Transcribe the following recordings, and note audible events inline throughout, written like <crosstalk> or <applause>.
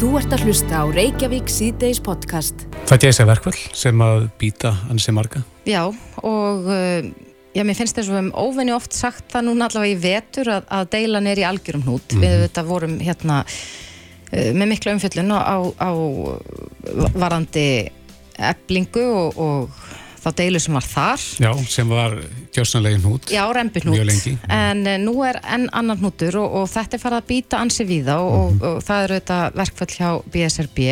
Þú ert að hlusta á Reykjavík síðdeis podcast. Það er þessi verkvall sem að býta ansi marga. Já, og uh, já, mér finnst þess að við hefum óvenni oft sagt það núna allavega í vetur að, að deilan er í algjörum hnút. Mhm. Við þetta vorum hérna uh, með miklu umfjöllun á, á varandi eblingu og, og þá deilu sem var þar. Já, sem var gjörsanlegin hút. Já, rempinút. Mjög lengi. En uh, nú er enn annan hnútur og, og þetta er farið að býta ansi víða og, Mhm. og, og það eru þetta verkfall hjá BSRB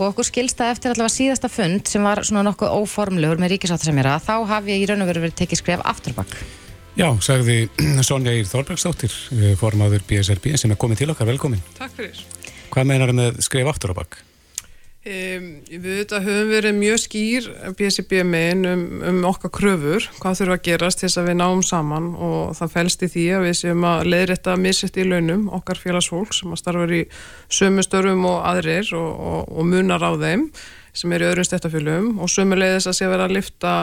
og okkur skilst það eftir allavega síðasta fund sem var svona nokkuð óformlegur með ríkisáttasemjara þá hafi ég í raun og veru verið tekið skref afturbakk. Já, sagði <clears throat> Sonja Ír Þorbergsdóttir, eh, formaður BSRB, sem er komið til okkar, velkomin. Takk fyrir. Hvað meinar með skrif aftur á bakk? Um, við þetta höfum verið mjög skýr BSB megin um, um okkar kröfur, hvað þurfa að gerast til þess að við náum saman og það fælst í því að við séum að leiðrætta missett í launum okkar félagsfólk sem að starfa í sömu störfum og aðrir og, og, og munar á þeim sem er í öðrum stættafélögum og sömu leiðis að sé vera að lifta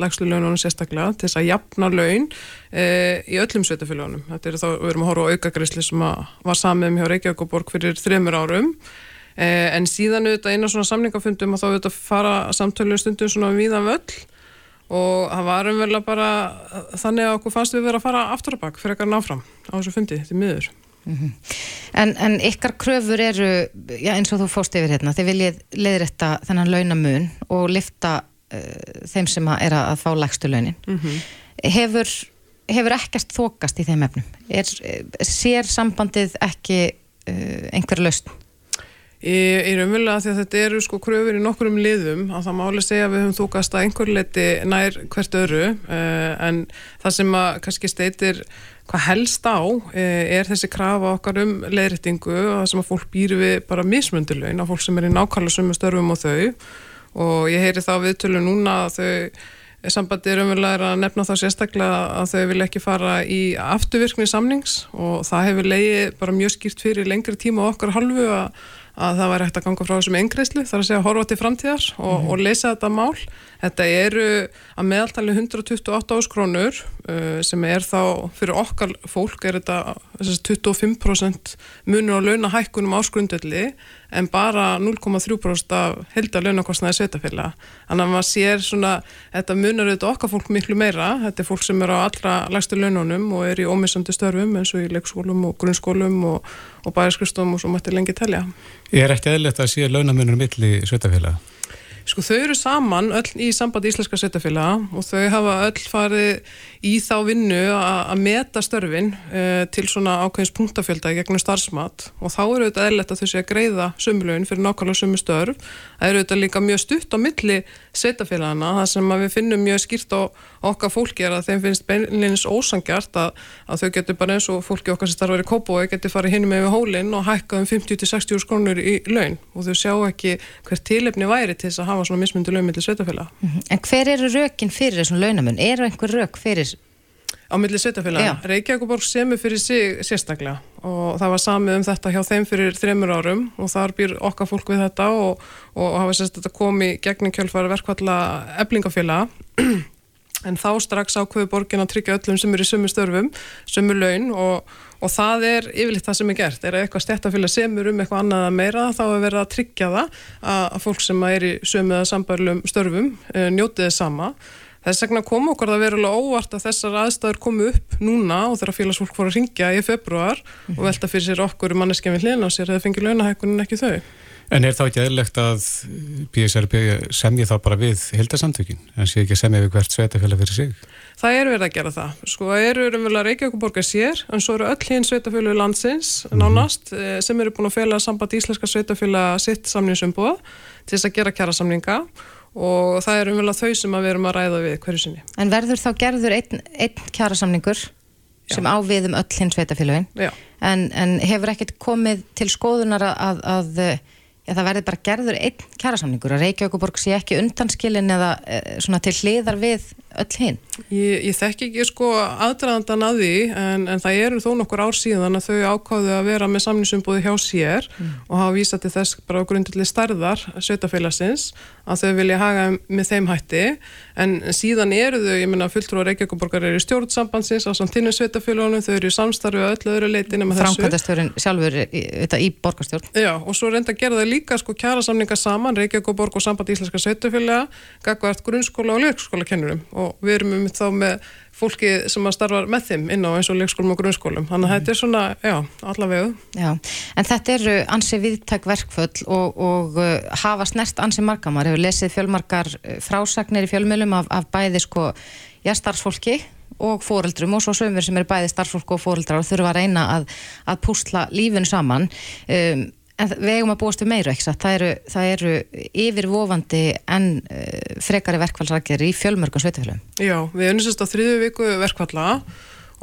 lægslu laununum sérstaklega til þess að jafna laun e, í öllum sveitafélögunum. Þetta er þá, við erum að horfa á aukagreisli sem var samið um hjá Reykjavík og Borg fyrir þreymur árum en síðan auðvitað einu svona samningafundum og þá auðvitað fara samtölu stundum svona viðan völl og það var umverulega bara þannig að okkur fannst við vera að fara aftur á bakk fyrir eitthvað náfram á þessu fundi til miður. En, en ykkar kröfur eru, já, eins og þú fóst yfir hérna, þið viljið leiðrætta þennan launamun og lifta uh, þeim sem að er að fá lægstu launin. Hefur, hefur ekkert þokast í þeim efnum? Er, sér sambandið ekki uh, einhver lausn? Er umvölulega því að þetta eru sko kröfur í nokkurum liðum að það máli segja að við höfum þúkast að einhver leiti nær hvert öru uh, en það sem að kannski steitir hvað helst á uh, er þessi krafa okkar um leiðrættingu og það sem að fólk býr við bara mismundilögin að fólk sem er í nákvæmlega sumu störfum og þau. Og ég heyri þá viðtölu núna að þau sambandi er umverulega að nefna þá sérstaklega að þau vil ekki fara í afturvirkni samnings og það hefur leiði bara mjög skýrt fyrir lengri tíma okkar halvu að að það væri hægt að ganga frá þessum eingreislu þar að segja horfa til framtíðar og, og leysa þetta mál. Þetta eru að meðaltali 128 áskrónur uh, sem er þá fyrir okkar fólk er þetta þessi 25% munur á launahækkunum áskrundöldi en bara 0,3% af heldar launakostnaði sveitafélag. Þannig að maður sér svona, þetta munar auðvitað okkar fólk miklu meira. Þetta er fólk sem er á allra lægstu laununum og er í ómissandi störfum eins og í leikskólum og grunnskólum og, og bæjarskristum og svo mætti lengi telja. Er ekki eðlert að sé launamunum milli sveitafélaga. Sko þau eru saman öll í sambandi íslenska sveitafélaga og þau hafa öll farið í þá vinnu að meta störfin uh, til svona ákveðins punktafjölda gegnum starfsmat og þá eru þetta eðlert að þau sé að greiða sömulögin fyrir nákvæmlega sömu störf. Það eru þetta líka mjög stutt á milli sveitafélagana, það sem við finnum mjög skýrt á okkar fólki er að þeim finnst beinleins ósangjart að, að þau getur bara eins og fólki okkar sem starfar í Kópói getur farið hinum með hólinn og hækkað um 50-60 skrónur í laun og þau sjá ekki hvert tilefni væri til þess að hafa svona mismundu laun millir sveitafélag. En hver eru rökin fyrir þessum launamun? Eru á milli sveitafélaga. Reykjavíkuborg semur fyrir sig sérstaklega og það var samið um þetta hjá þeim fyrir þreymur árum og þar býr okkar fólk við þetta og, og hafa sérstaklega komið gegnum kjölfara verkvalla eblingafélaga <clears throat> en þá strax ákveðu borgin að tryggja öllum sem eru í sumu störfum, sumu laun og, og það er yfirleitt það sem er gert. Er að eitthvað stjættafélag semur um eitthvað annað að meira þá er verið að tryggja það að, fólk sem er í sumu eða sambærlum störfum e, njótið sama Þess vegna kom okkur það verulega óvart að þessar aðstæður komu upp núna og þegar félagsfólk fór að ringja í februar mm -hmm. og velta fyrir sér okkur manneskjum við hlýðin á sér að það fengi launahækkunin ekki þau. En er þá ekki eðlegt að BSRB semji þá bara við hildasamtökin en sé ekki semja við hvert sveitafélag fyrir sig? Það er verið að gera það. Sko eru umverulega Reykjavíkuborgar sér en svo eru öll hinn sveitafélag landsins mm -hmm. nánast sem eru búin að fela samband íslenska sveitafélag sitt samningsumbúða til þess að gera kjærasamninga og það er umvel að þau sem að við erum að ræða við hverju sinni. En verður þá gerður einn, einn kjærasamningur sem á við um öll hins sveitafélagin en, en hefur ekkert komið til skoðunar að, að Já, það verði bara gerður einn kjærasamningur að Reykjavíkuborg sé ekki undanskilin eða e, svona til hliðar við öll hinn. Ég, ég þekk ekki sko aðdraðandan að því en, en það eru þó nokkur ár síðan að þau ákáðu að vera með samningsumbúði hjá sér mm. og hafa vísað til þess bara á grundilli starðar sveitafélagsins að þau vilja haga með þeim hætti en síðan eru þau, ég menna fulltrúar Reykjavíkuborgar eru í stjórnsambandsins á samtínu sveitafélagunum, þau eru í samstarfi líka sko kjara samninga saman, Reykjavík og Borg og samband íslenska sveitufélaga, gagvart grunnskóla og leikskólakennurum. Og við erum um þá með fólki sem að starfa með þeim inn á eins og leikskólum og grunnskólum. Þannig að þetta er svona, já, allavegu Já, en þetta eru ansi viðtæk verkföll og, og uh, hafa snert ansi margamar, hefur lesið fjölmarkar uh, frásagnir í fjölmjölum af, af bæði sko, já, starfsfólki og fóreldrum og svo sömur sem eru bæði starfsfólk og fóreldrar og þurfa að reyna að, að púsla lífun saman. Um, En við eigum að búast við meiru, ekki satt? Það eru, það eru yfirvofandi en uh, frekari verkvallsakir í fjölmörgum sveitufélum. Já, við sérst á þriðu viku verkvalla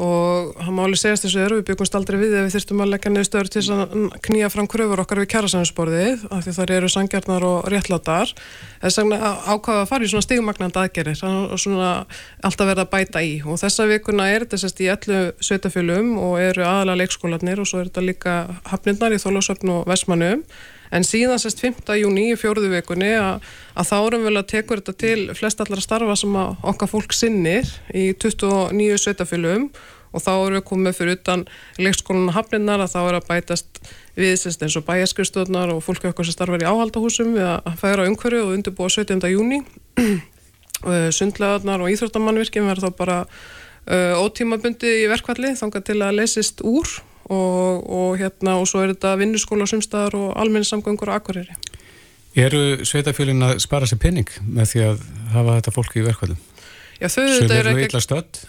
og það máli segjast þessu er við byggumst aldrei við ef við þyrstum að leggja niður stöður til að knýja fram kröfur okkar við kjærasæðinsborðið af því það eru sangjarnar og réttlátar. Þess að ákvaða að fara í svona stigmagnandi aðgerir og svona alltaf verða að bæta í. Og þessa vikuna er þetta sérst í ellu sveitafölum og eru aðalega leikskólanir og svo er þetta líka hafnirnar í Þólásöfn og Vesmanum en síðan sérst 5. júni í fjóruðu vikunni að, þá erum við að tekur þetta til flest allar starfa sem okkar fólk sinnir í 29 sveitafylgum og þá erum við komið fyrir utan leikskólanum hafninnar að þá er að bætast við sérst eins og bæjaskristöðnar og fólk okkar sem starfar í áhaldahúsum við að færa umhverju og undirbúa 17. júni sundlegaðnar og íþróttamannvirkjum verður þá bara uh, ótímabundi í verkvalli þángar til að lesist úr og, og hérna og svo er þetta vinnuskóla sumstaðar og almenningssamgöngur og akkurýri. Eru sveitafjölin að spara sér penning með því að hafa þetta fólki í verkvælum?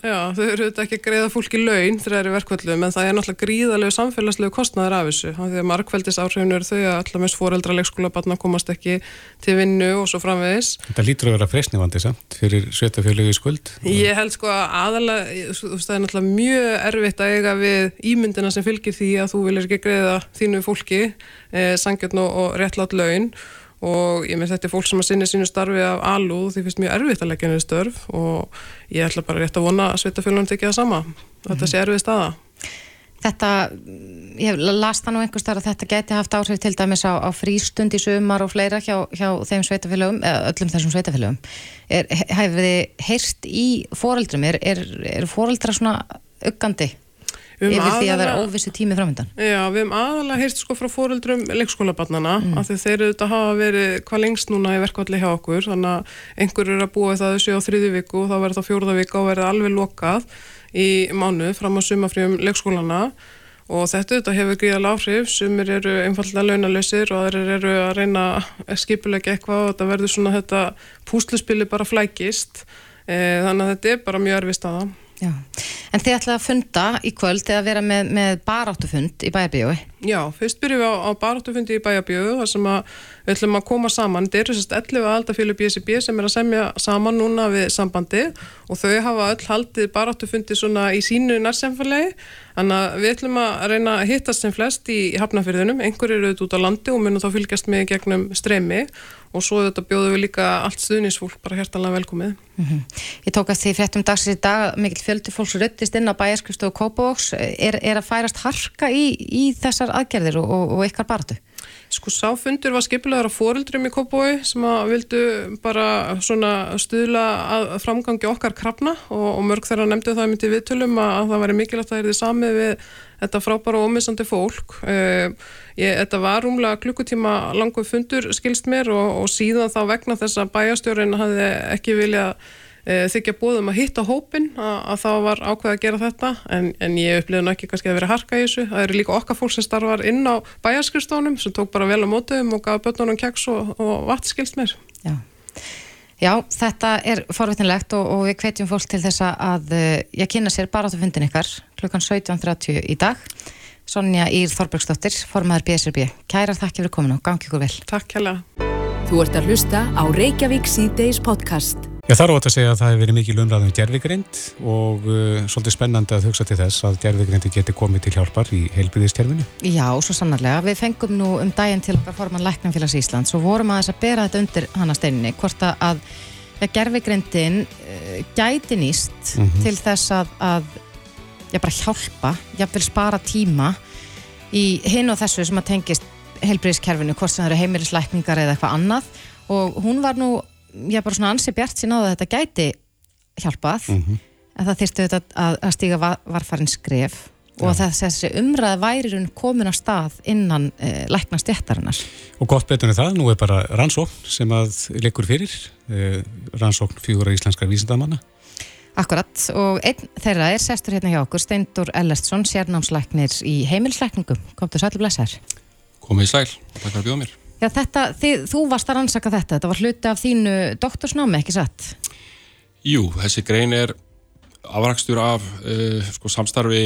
Já, þau eru ekki, ekki að greiða fólki laun þegar það eru verkvöldum en það er náttúrulega gríðalegu samfélagslegu kostnæðar af þessu því að markveldis áhrifinu eru þau að allar mest foreldra leikskóla batna komast ekki til vinnu og svo framvegis. Þetta lítur að vera freysnivandi samt fyrir sveitafjölegu skuld. Ég held sko að aðalega það er náttúrulega mjög erfitt að eiga við ímyndina sem fylgir því að þú viljir ekki greiða þínu fólki eh, sangjörn og, og réttlátt laun og ég með þetta er fólk sem að sinni sínu starfi af alúð því finnst mjög erfitt að leggja henni störf og ég ætla bara rétt að vona að sveitafjölunum tekja það sama þetta sé erfið staða. Þetta, ég las það nú einhvers þar að þetta geti haft áhrif til dæmis á, á frístund í sumar og fleira hjá, hjá þeim sveitafélögum, eða öllum þessum sveitafélögum hefur þið heyrst í fóreldrum, er, er, er fóreldra svona uggandi yfir aðalega, því að það er óvissi tími framöndan Já, við hefum aðalega heyrst sko frá fóruldrum leikskólabarnana, mm. af því þeir þetta hafa verið hvað lengst núna í verkvalli hjá okkur þannig að einhver eru að búa það þessu á þriði viku og þá verður það fjóruða viku og verður alveg lokað í mánu fram á sumafríum leikskólana og þetta, þetta hefur gríðal áhrif. Sumir eru einfallega launalösir og aðrir eru að reyna að skipulega eitthvað og þetta verður svona þetta púsluspili bara flækist. E, þannig að þetta er bara mjög erfist aða Já, en þið ætlaði að funda í kvöld eða vera með, með baráttufund í bæjarbíói? Já, fyrst byrjum við á, á baráttufundi í bæjarbíói þar sem við ætlum að koma saman. Þetta eru sérst 11 aldafílu BSB sem er að semja saman núna við sambandi og þau hafa öll haldið baráttufundi svona í sínu nærsemfalegi. Þannig að við ætlum að reyna að hittast sem flest í hafnafyrðunum. Einhver eru auðvitað út á landi og munum þá fylgjast með gegnum streymi og svo þetta bjóðum við líka allt stuðnisfólk bara hjertalega velkomið. Mm -hmm. Ég tók að því fréttum dagsins í dag mikil fjöldi fólks ruttist inn á bæjarskrifstu og Kópavóks. Er, er að færast harka í, í þessar aðgerðir og, og, og ykkar baratu? Sko sáfundur var skipilegar á fóreldrum í Kópói sem að vildu bara svona stuðla að framgangi okkar krafna og, og mörg þeirra nefndu það myndi viðtölum að, að það væri mikilvægt að það er því samið við þetta frábæra og ómissandi fólk. Uh, ég, þetta var rúmlega klukkutíma langu fundur skilst mér og, og síðan þá vegna þess að bæjastjórin hafði ekki viljað Eh, þykja bóðum að hitta hópin að, að þá var ákveð að gera þetta. En, en ég upplifði náttúrulega ekki kannski að vera harka í þessu. Það eru líka okkar fólk sem starfar inn á bæjarskrifstónum sem tók bara vel á mótuðum og gaf börnunum keks og, og vatn skilst mér. Já, Já þetta er forvitinlegt og, og við hvetjum fólk til þess að ég eh, kynna sér bara á fundin ykkar klukkan 17.30 í dag. Sonja Ír Þorbergsdóttir, formadur BSRB Kærar þakki fyrir kominu og gangi ykkur vel. Takk hella Þú ert að hlusta á Reykjavík C-Days podcast Já, það er ótt að segja að það hefur verið mikið lumrað um gerfigrind og uh, svolítið spennandi að hugsa til þess að gerfigrindi geti komið til hjálpar í heilbyrðistjærfinu. Já, svo sannarlega. Við fengum nú um daginn til okkar forman Læknanfélags Íslands og vorum að þess að bera þetta undir hana steininni, hvort að gerfigrindin uh, gæti nýst mm -hmm. til þess að, að já, bara hjálpa, jáfnvel spara tíma í hinn og þessu sem að tengist heilbyrðiskerfinu, hvort sem það eru heimilislækningar eða eitthvað annað og hún var nú ég er bara svona ansi bjart sín á það að þetta gæti hjálpað mm -hmm. en það þýrstu þetta að, að stíga var, varfarin skref og ja. þessi umræð værirun komin á stað innan eh, lækna stjættarinnar. Og gott betur en það, nú er bara rannsókn sem að likur fyrir, eh, rannsókn fjóra íslenskar vísindamanna. Akkurat og einn þeirra er sestur hérna hjá okkur, Steindur Ellertsson, sérnámslæknir í heimilslækningum. Komdu sæl og blessar. Komið sæl, takk fyrir að bjóða mér. Já, þetta, þið, þú varst að rannsaka þetta, þetta var hluti af þínu doktorsnámi, ekki satt? Jú, þessi grein er afrakstur af uh, sko, samstarfi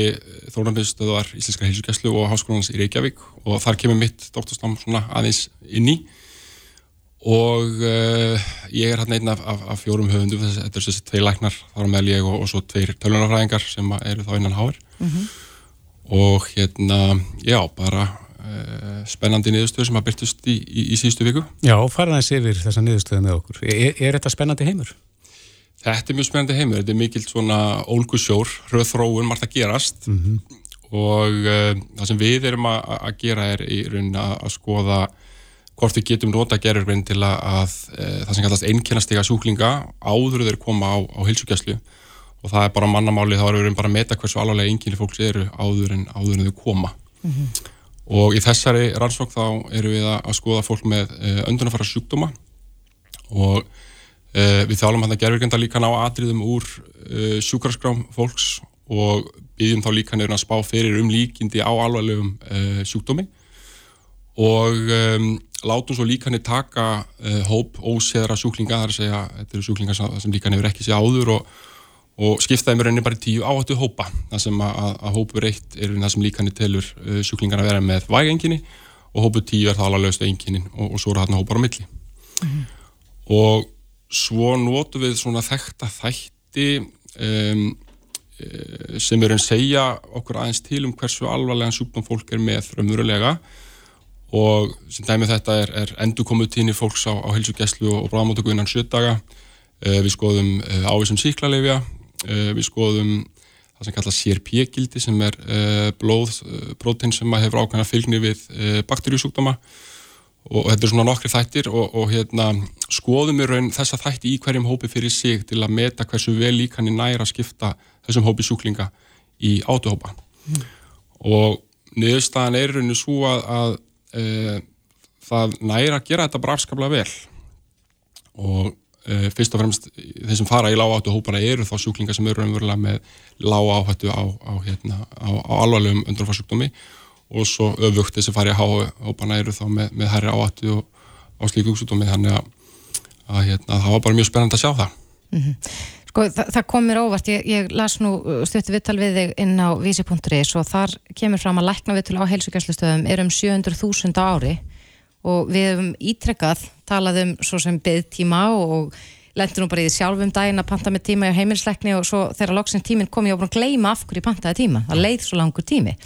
Þórnarmiðstöðar Íslenska heilsugjæslu og Háskólanans í Reykjavík. Og þar kemur mitt doktorsnám aðeins inn í. Og uh, ég er hérna einn af, af, af fjórum höfundum, þetta er þessi tvei læknar þar með ég og, og svo tveir tölunarfræðingar sem eru þá innan háir mm -hmm. og hérna, já, bara spennandi niðurstöður sem að byrtust í, í, í síðustu viku. Já, faraðins yfir þessa niðurstöðu með okkur. Er, er þetta spennandi heimur? Þetta er mjög spennandi heimur. Þetta er mikill svona ólgusjór, rauðþróun, margt að gerast mm -hmm. og uh, það sem við erum að, að gera er í raunin að, að skoða hvort við getum nota gerurgrinn til að, að uh, það sem kallast einnkennastiga sjúklinga áður þeir koma á, á hilsugjæslu og það er bara mannamáli, þá erum við bara að meta hversu alvarlega einnkenni fólks eru áður en, áður en þau koma. Mm -hmm og í þessari rannsók þá eru við að skoða fólk með eh, öndunarfara sjúkdóma. Og uh, við þjálfum hann að gerðvirkenda líka ná atriðum úr uh, sjúkarskrám fólks og byggjum þá líka nefnir að spá fyrir um líkindi á alvarlegum uh, sjúkdómi. Og um, látum svo líka nefnir taka hóp óseðra sjúklinga, það er að segja þetta eru sjúklingar sem líka nefnir ekki sé áður og og skiptaði mér rauninni bara í tíu áhættu hópa það sem að, að hópu reitt er það sem líkanir telur uh, sjúklingar að vera með vægenginni og hópu tíu er það alveg lögstu enginni og, og svo eru þarna hópar á milli. Mm -hmm. og svo notu við svona þekta þætti um, uh, sem eru að segja okkur aðeins til um hversu alvarlega sjúkdóm fólk er með raunverulega. Og sem dæmið þetta er, er endurkomuð tíni fólks á, á helsugjæslu og bráðmáttöku innan sjötaga uh, við skoðum uh, ávísum síklarleifja við skoðum það sem kallast CRP-gildi sem er eh, blóðprótein sem hefur ákvæmna fylgni við eh, bakterjusúkdóma og þetta er svona nokkri þættir og, og hérna, skoðum við raun þessa þætti í hverjum hópi fyrir sig til að meta hversu vel líkan er næra að skipta þessum hópi sjúklinga í átuhópa mm. og niðurstaðan er rauninu svo að, að e, það næra að gera þetta bara afskaplega vel og Uh, fyrst og fremst þeir sem fara í lágáttu hópana eru þá sjúklingar sem eru umverulega með lág áhættu á, á, hérna, á, á alvarlegum undurfarsjúkdómi. Og svo öfugt þeir sem fara í hópana eru þá með, með herri áhættu og á slíku úksjúkdómi þannig að, að hérna, það var bara mjög spennand að sjá það. Mm -hmm. Sko það, það kom mér óvart, ég, ég las nú uh, stuttu vittal við þig inn á vísi.is og þar kemur fram að lækna vittul á heilsugjastlustöðum er um 700.000 ári og við hefum ítrekkað, talað um svo sem byggtíma og lendur nú bara í því sjálfum daginn að panta með tíma í heimilsleikni og svo þegar loksinn tíminn kom ég á að gleyma af hverju pantaði tíma, það leið svo langur tími.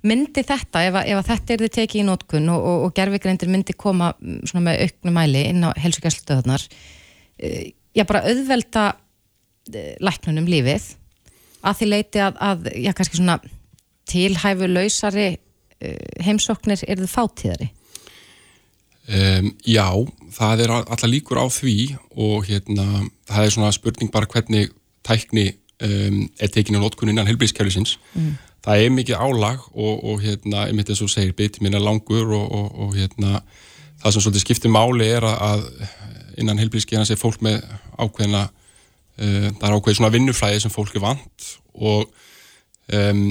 Myndi þetta, ef, ef þetta er þið tekið í nótkunn og, og, og gerfigreindir myndi koma mm, með auknum mæli inn á helsugæslutöðunar uh, já bara auðvelda uh, læknunum lífið að því leiti að, að já kannski svona tilhæfu lausari uh, heimsóknir er þið fátíðari Um, já, það er alltaf líkur á því og hérna, það er svona spurning bara hvernig tækni um, er tekinu nótkunn innan helbríðskjælusins. Mm. Það er mikið álag og, og hérna, ég myndi að svo segir, biti mín er langur og, og, og hérna, það sem svolítið skiptir máli er að innan helbríðskjælusins er fólk með ákveðina, uh, það er ákveð svona vinnuflæði sem fólk er vant og um,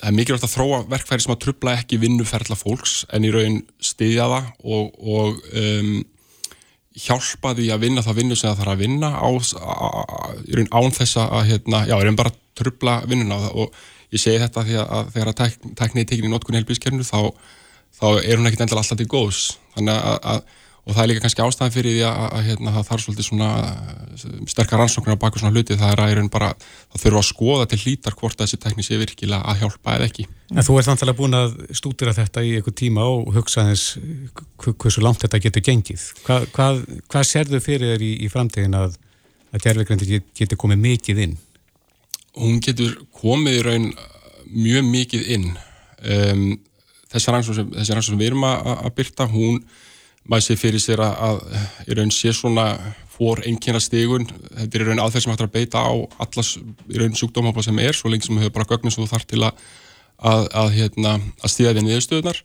það er mikilvægt að þróa verkfæri sem að trubla ekki vinnuferðla fólks en í raun stiðja það og, og um, hjálpa því að vinna það vinnu sem það þarf að vinna á, í raun án þess að hérna, já, í raun bara trubla vinnuna. Og ég segi þetta því að þegar að tækniði tekinni í notkunni helbískernu þá, þá er hún ekkit endilega alltaf til góðs. Þannig að, að og það er líka kannski ástæðan fyrir því að, að hérna, það þarf svolítið svona sterkar rannsóknir á baku svona hluti það er að er bara, það þurfa að skoða til hlítar hvort þessi tekní sé virkilega að hjálpa eða ekki. En þú ert antalega búin að stúdira þetta í einhver tíma og hugsa þess hversu langt þetta getur gengið. Hva, hvað, hvað serðu fyrir þér í, í framtíðin að, að gerðveikrendi getur komið mikið inn? Hún getur komið í raun mjög mikið inn. Um, þessi rannsókn sem, sem við erum að, að byrta, hún maður sé fyrir sér að, að í raun sé svona fór einkina stegun, þetta er í raun aðferð sem hægt að beita á allas í raun sjúkdómafla sem er, svo lengi sem við höfum bara gögnum sem þú þarf til að, að, að hérna, stíða við niðurstöðunar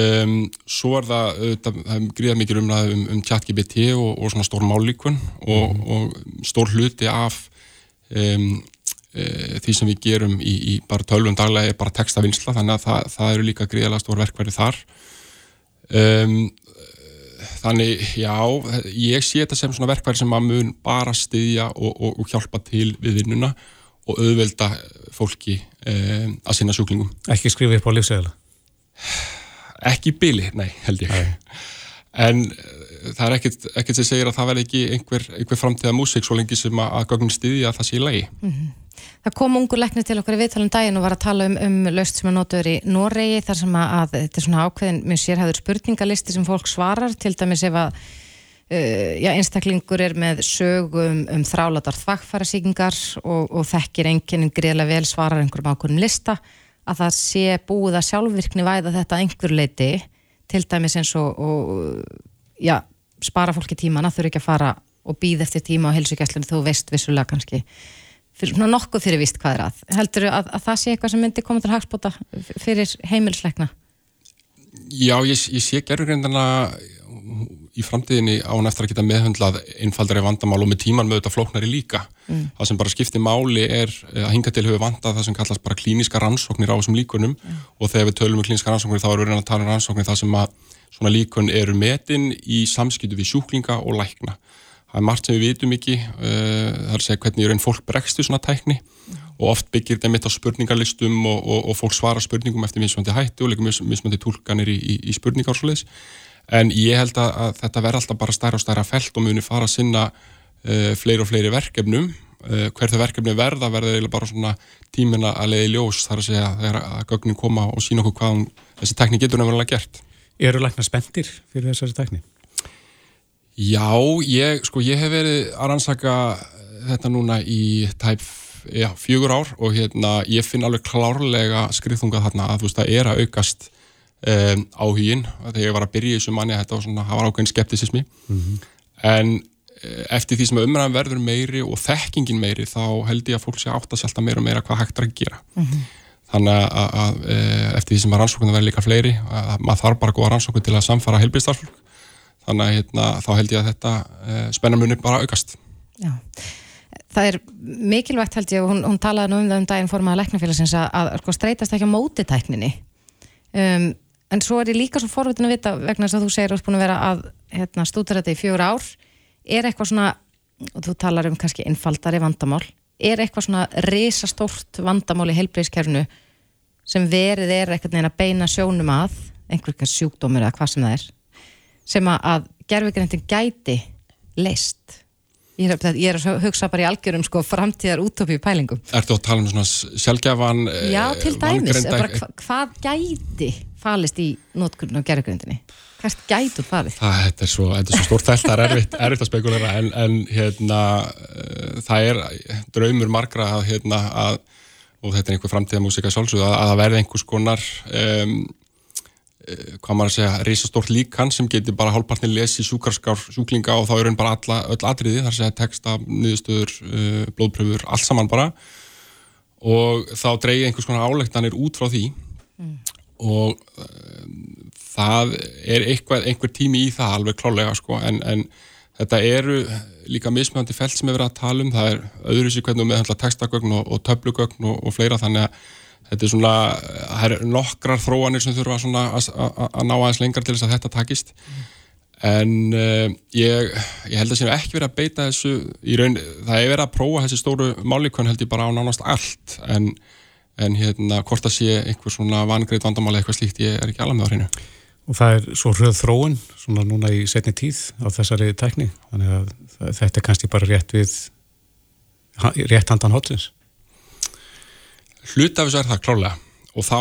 um, svo er það það er gríðað mikið umræðið um, um chat-GBT og, og svona stór mállíkun og, mm. og stór hluti af um, e, því sem við gerum í, í bara tölvum daglega er bara textavinsla, þannig að það, það eru líka gríðalega stór verkverði þar. Um, þannig, já, ég sé þetta sem svona verkværi sem að mun bara styðja og, og, og hjálpa til við vinnuna og auðvelda fólki eh, að sinna sjúklingum. Ekki skrifa upp á lífsegla? Ekki bíli, nei, held ég. Nei. En eh, það er ekkert, sem segir að það verði ekki einhver, einhver framtíða músík svo lengi sem að, að gögnin styðja að það sé í lagi. Mm -hmm. Það kom ungur leknir til okkur í viðtalum daginn og var að tala um, um löst sem er notur í Noregi þar sem að, að þetta er svona ákveðin mjög sérhæður spurningalisti sem fólk svarar til dæmis ef að uh, já, einstaklingur er með sögum um þrálatar þvakkfærasíkingar og, og þekkir enginn greiðlega vel svarar einhverjum ákveðin lista að það sé búið að sjálfvirkni væða þetta einhver leiti til dæmis eins og, og já, spara fólki tíman að þurfa ekki að fara og býða eftir tíma á helsugjastlunni þú veist vissulega kannski fyrir nokkuð fyrir vist hvað er að heldur þú að, að það sé eitthvað sem myndi koma til hagspota fyrir heimilsleikna? Já, ég, ég sé gerðurgrindana í framtíðinni á hann eftir að geta meðhundlað einfaldari vandamál og með tíman með þetta flóknari líka. Mm. Það sem bara skiptir máli er eh, að hinga til hefur vandað það sem kallast bara klíniska rannsóknir á þessum líkunum mm. og þegar við tölum um klíniska rannsóknir þá erum við að tala um rannsóknir það sem að svona líkun eru metin í samskiptu við sjúklinga og lækna það er margt sem við vitum ekki uh, það er að segja hvernig raun fólk bregstu svona tækni og oft byggir þetta mitt á spurningarlistum og, og, og fólk svara spurningum eftir mismöndi hætti og líka mismöndi tólkanir í, í, í spurningar og svoleiðis en ég held að, að þetta verður alltaf bara stærra og stærra felt og muni fara að sinna uh, fleiri og fleiri verkefnum uh, hver það verkefni verða verður bara svona tímina að leiði ljós þar að segja þegar að gögnin koma og sína okkur hvað þessi tækni getur nefnilega gert Eru lækna spendir fyrir þessari tækni? Já, ég, sko, ég hef verið að rannsaka þetta núna í tæp já, fjögur ár og hérna, ég finn alveg klárlega skriðþunga þarna að þú veist, það er að aukast um, áhugin þegar ég var að byrja í þessu manni þetta var svona, það var ákveðin skeptisismi mm -hmm. en eh, eftir því sem umræðan verður meiri og þekkingin meiri þá held ég að fólk sé átt að selta meira og meira hvað hægt er að gera mm -hmm. þannig að, að, eh, eftir því sem að rannsóknum verður líka fleiri að maður þarf bara góða rannsókn til að samfara heilbíðstarflug þannig að hérna, þá held ég að þetta eh, spennamunni bara aukast Já. Það er mikilvægt held ég og hún, hún talaði nú um það um daginn form að leknafélagsins að, að, að sko, streytast ekki á mótitækninni um, en svo er ég líka svo forvitin að vita vegna þess að þú segir að þú er búin að vera að hérna, stúdra þetta í fjögur ár er eitthvað svona, og þú talar um kannski einfaldari vandamál, er eitthvað svona risastórt vandamál í heilbreyðskerfnu sem verið er eitthvað neina beina sjónum að einhverjum sjúkdómur eða hvað sem það er sem að gerfugrindin gæti leist ég er, ég er að hugsa bara í algjörum sko, framtíðar útópi í pælingum. Ertu að tala um svona sjálfgefan Já, eh, til dæmis, bara, hva, hvað gæti falist í nótkurnu á gerfugrindinni hvert gætu farið? Það, þetta er svo, svo stórt fælt, það er erfitt, erfitt að spekulera en, en hérna uh, það er draumur margra að, hérna, að og þetta er einhver framtíða músika sjálfsögða að það verði einhvers konar um, Eh, hvað maður að segja, reysastórt líkan sem getur bara hálfpartin lesi sjúkarskár sjúklinga og þá er hann bara alla, öll atriði þar segja texta, niðurstöður, uh, blóðpröfur, allt saman bara og þá dreyja einhvers konar áleiktanir út frá því. Og uh, það er eitthvað, einhver tími í það alveg klálega sko en, en þetta eru líka mismjöndi felt sem við verðum að tala um, það er öðru sér hvernig með textagögn og, og töflugögn og, og fleira þannig að þetta er svona, það er nokkrar þróanir sem þurfa svona að ná aðeins lengar til þess að þetta takist mm. en uh, ég, ég held að sem ekki verið að beita þessu í raun, það er verið að prófa þessi stóru málikon held ég bara á nánast allt en, en hérna hvort að sé einhver svona vangreit vandamáli eitthvað slíkt, ég er ekki alveg með á hreinu. Og það er svo hröð þróun svona núna í setni tíð á þessari tekni þannig að þetta er kannski bara rétt við rétt handan hotlins Hlut af þessu er það klálega og þá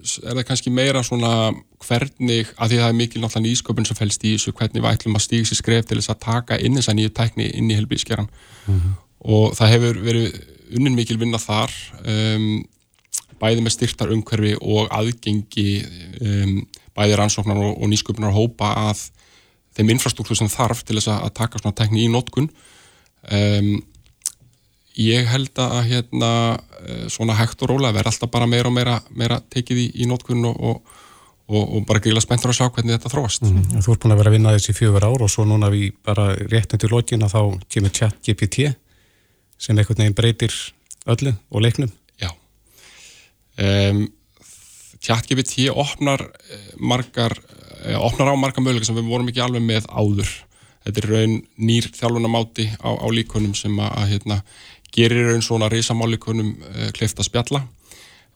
er það kannski meira svona hvernig, að því að það er mikil náttúrulega nýsköpun sem fælst í þessu, hvernig við ætlum að stíga sér skref til þess að taka inn þessa nýju tækni inn í helbíðskeran mm -hmm. og það hefur verið unnin mikil vinna þar um, bæði með styrtar umhverfi og aðgengi um, bæði rannsóknar og, og nýsköpunar hópa að þeim infrastruktúr sem þarf til þess að taka svona tækni í nótkun um, ég held að hérna, eh, svona hægt og róla verði alltaf bara meira og meira, meira tekið í, í nótkunn og, og, og bara gríla spenntur að sjá hvernig þetta þróast. Mm -hmm. Þú ert búin að vera að vinna þessi fjögur ár og svo núna við bara réttin til lógin að þá kemur chat GPT sem einhvern veginn breytir öllu og leiknum. Um, chat GPT opnar eh, margar, eh, opnar á margar möguleika sem við vorum ekki alveg með áður. Þetta er raun nýr þjálfunamáti á, á líkonum sem að, að hérna, gerir einn svona reysamálikunum uh, eh, kleifta spjalla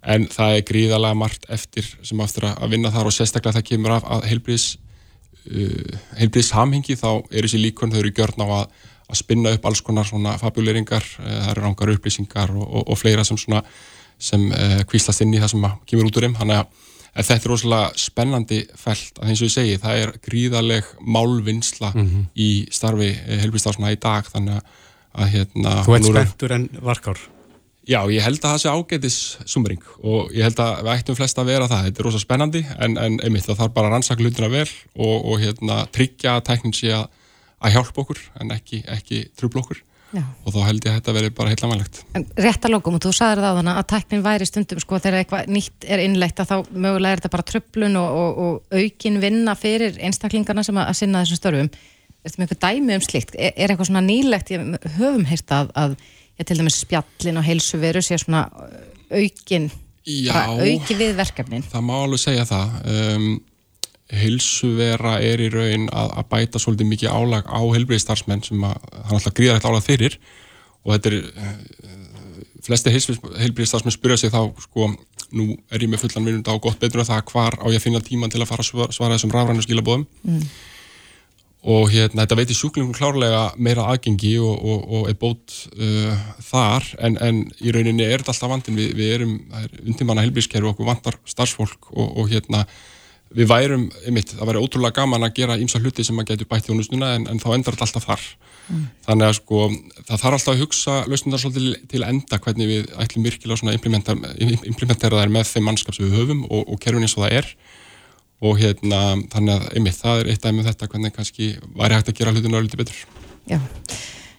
en það er gríðalega margt eftir sem aftur að vinna þar og sérstaklega það kemur af að heilbriðs uh, heilbriðs hamhengi þá er þessi líkun þau eru gjörn á að, að spinna upp alls konar svona fabuleringar uh, það eru rángar upplýsingar og, og, og fleira sem svona sem kvíslast inn í það sem kemur út úr þeim þannig að þetta er rosalega spennandi fælt að eins og ég segi það er gríðaleg málvinnsla mm -hmm. í starfi heilbriðstafsna í dag þannig að að hérna... Þú ert spenntur en varkár? Já, ég held að það sé ágætis sumring og ég held að við ættum flest að vera það. Þetta er rosa spennandi en, en einmitt það þarf bara að rannsaka hlutina vel og, og hérna, tryggja að tæknin sé að, að hjálpa okkur en ekki, ekki trubla okkur Já. og þá held ég að þetta veri bara heitla mælegt. Rétt að lókum og þú sagði það á þannig að tæknin væri stundum sko þegar eitthvað nýtt er innlegt að þá mögulega er þetta bara trublun og, og, og aukin vinna fyrir einstaklingarna sem að, að sinna þessum störfum Erstu með eitthvað dæmi um slikt? Er, er eitthvað svona nýlegt, höfum heist að, að ég til dæmis spjallin og heilsuveru sé svona aukin, auki við verkefnin? Það má alveg segja það. Um, heilsuvera er í raun að, að bæta svolítið mikið álag á heilbreyðstarfsmenn sem að, er alltaf gríðarægt álag fyrir. Og þetta er, uh, flesti heilbreyðstarfsmenn spyrja sig þá, sko, nú er ég með fullan vinnund á gott betur en það hvar á ég að finna tíman til að fara að svara þessum rafrænu skilabóðum. Mm. Og hérna, þetta veitir sjúklingum klárlega meira aðgengi og, og, og er bót uh, þar. En, en í rauninni er þetta alltaf vandin við, við erum, það er undirmanna helbískerfi og okkur vantar starfsfólk og, og hérna við værum, einmitt, það væri ótrúlega gaman að gera ímsa hluti sem að getur bætt þjónustuna en, en þá endar þetta alltaf þar mm. þannig að sko, það þarf alltaf að hugsa lausnundar svolítið til enda hvernig við ætlum virkilega svona implementera, þær með þeim mannskap sem við höfum og kerfin eins og það er og hérna, þannig að einmitt, það er eitt dæmi um þetta hvernig kannski væri hægt að gera hlutinu að luti betur. Já.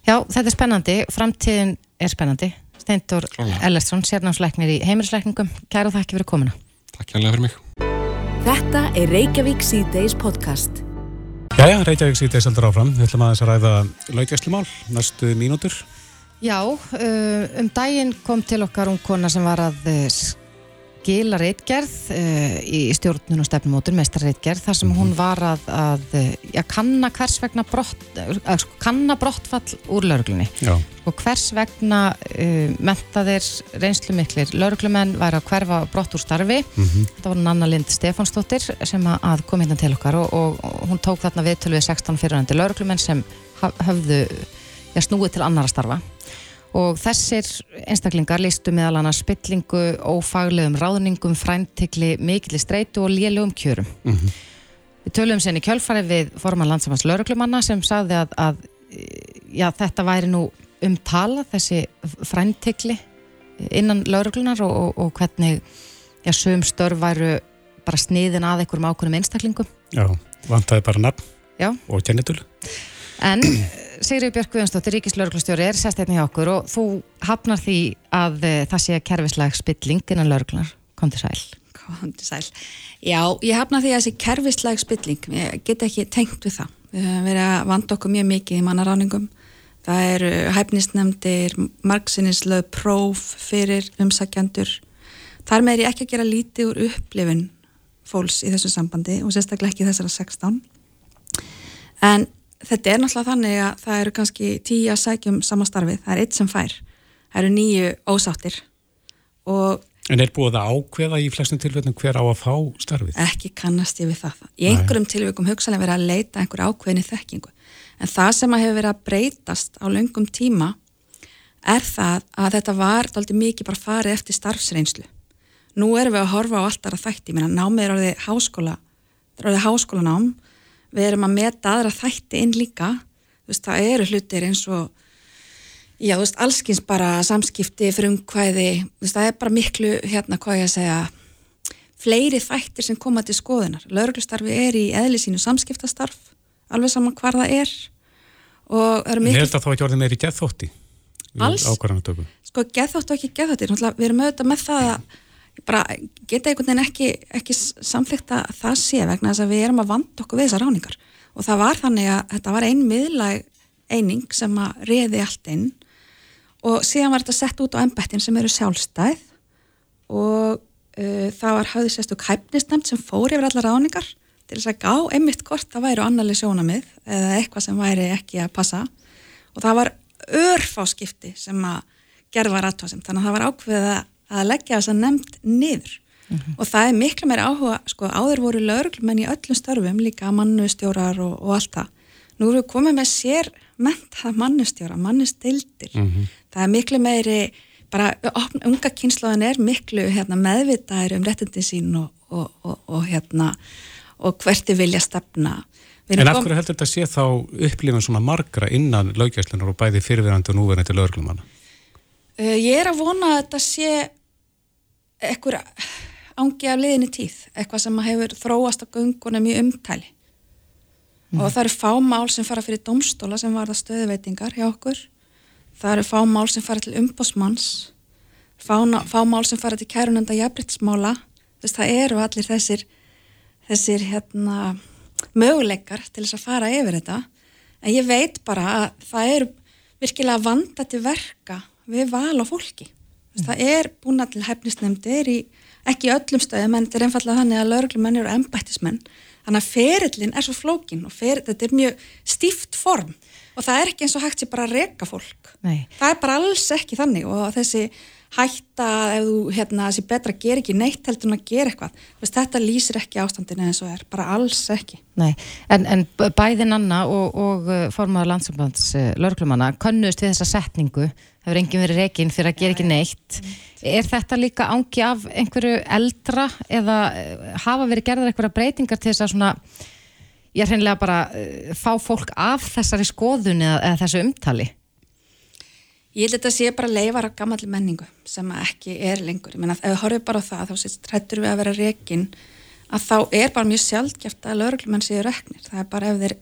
Já, þetta er spennandi, framtíðin er spennandi. Steindur Ellertsson, sérnámsleiknir í heimilisleikningum, kæra og þakki fyrir komina. Takk hérlega fyrir mig. Þetta er Reykjavík C-Days podcast. Jæja, Reykjavík C-Days heldur áfram. Við ætlum að þess að ræða laugjastlumál, næstu mínútur. Já, uh, um daginn kom til okkar um kona sem var að skila reitgerð uh, í stjórnun og stefnumótur, meistar reitgerð, þar sem hún mhm. var að, að ja, kanna hvers vegna brott, uh, kanna brottfall úr lauruglunni og hvers vegna uh, mentaðir reynslu miklir lauruglumenn væri að hverfa brott úr starfi mm -hmm. þetta var Nanna Lind Stefánsdóttir sem að kom hérna til okkar og, og, og hún tók þarna viðtölu við 16 fyrirhandi lauruglumenn sem hafðu ja, snúið til annara starfa og þessir einstaklingar listu meðal hana spillingu, ófaglegum ráðningum, fræntikli, mikilli streitu og lélugum kjörum. Mm -hmm. Við töluðum senni kjölfarið við forman landsamans lauruglumanna sem sagði að, að já, þetta væri nú umtala þessi fræntikli innan lauruglunar og, og, og hvernig já, sögum störf væru bara sniðin að einhverjum ákveðnum einstaklingum. Já, vantæði bara nafn já. og kennitölu. En <clears throat> Sigri Björk Guðansdóttir, Ríkislauglustjóri er sérstætni hjá okkur og þú hafnar því að uh, það sé kerfisleg spilling innan lauglunar. Kom til sæl. Kom til sæl. Já, ég hafnar því að það sé kerfisleg spilling. Ég get ekki tengt við það. Við höfum verið að vanda okkur mjög mikið í mannaráningum. Það eru hæfnisnefndir, margsinnislöð, próf fyrir umsakjandur. Þar með er ég ekki að gera lítið úr upplifun fólks í þessu sambandi og sérstaklega ekki þessara 16. En þetta er náttúrulega þannig að það eru kannski tíu að sækjum samastarfið, það er eitt sem fær það eru nýju ósáttir og En er búið að ákveða í flestum tilfellum hver á að fá starfið? Ekki kannast ég við það. Í einhverjum tilvægum hugsalega verið að leita einhver ákveðinni þekkingu. En það sem að hefur verið að breytast á löngum tíma er það að þetta var doldið mikið bara farið eftir starfsreynslu. Nú erum við að horfa á alltaf þætti, mér að er er við erum að meta aðra þætti inn líka, veist, það eru hlutir eins og Já, veist, allskins bara samskipti, frumkvæði, veist, það er bara miklu, hérna, hvað ég að segja, fleiri þættir sem koma til skoðunar. Lauruglustarfi er í eðli sínu samskiptastarf, alveg saman hvar það er. Og eru miklu... En er þetta þá ekki orðið meiri geðþótti? Alls, sko, geðþótti og ekki geðþótti, við erum auðvitað með það að bara geta einhvern veginn ekki, ekki samflegt að það sé vegna þess að við erum að vanda okkur við þessar ráningar. Og það var þannig að þetta var ein miðlag eining sem að reði allt inn. Og síðan var þetta sett út á ennbættin sem eru sjálfstæð. Og uh, það var hafði sérstu kæpnisnemt sem fór yfir allar ráningar til þess að gá einmitt hvort það væri annarlega sjónamið eða eitthvað sem væri ekki að passa. Og það var örfáskipti sem að gerða var aðtóðsum þannig að það var ákveðið að leggja þess að nefnd niður mm -hmm. og það er miklu meira áhuga sko áður voru löglumenn í öllum störfum líka mannustjórar og, og allt það nú erum við komið með sér mentað mannustjóra, mannustildir mm -hmm. það er miklu meiri bara unga kynslaðin er miklu hérna, meðvitaðir um réttindi sín og, og, og, og hérna og hverti vilja stefna En af hverju heldur þetta sé þá upplifin svona margra innan lögjæslunar og bæði fyrirverandi og núverandi löglumanna? Uh, ég er að vona að þetta sé ekkur ángi af liðinni tíð, eitthvað sem hefur þróast á gungunum í umtæli mm. og það eru fámál sem fara fyrir domstóla sem varða stöðuveitingar hjá okkur. Það eru fámál sem fara til umbósmanns fámál sem fara til kærunenda jafnbryttsmála það eru allir þessir þessir hérna möguleikar til þess að fara yfir þetta. En ég veit bara að það eru virkilega vanda til verka við val á fólki mm. það er búin allir hefnisnefndir í ekki öllum stöðum en þetta er einfallega þannig að lauruglumenn eru embættismenn Þannig að ferillin er svo flókin og fer, þetta er mjög stíft form og það er ekki eins og hægt sem bara að reyka fólk. Nei. Það er bara alls ekki þannig og þessi hætta ef þú, hérna, þessi betra ger ekki neitt heldur en að gera eitthvað. Veist, þetta lýsir ekki ástandinu eins og er, bara alls ekki. Nei, en, en bæðin Anna og, og uh, formáður landsambands uh, lörglumanna kannust við þessa setningu, það verður enginn verið reygin fyrir að gera ekki neitt. Er þetta líka ángi af einhverju eldra eða uh, hafa verið gerðar einhverja breytingar til þess að svona ég hreinlega bara fá fólk af þessari skoðun eða, eða þessu umtali? Ég held að þetta sé bara leifar af gammalli menningu sem ekki er lengur. Ég menna, ef við horfum bara á það, þá trættur við að vera rekin, að þá er bara mjög sjálfgeft að lauruglumenn séu reknir. Það er bara ef þeir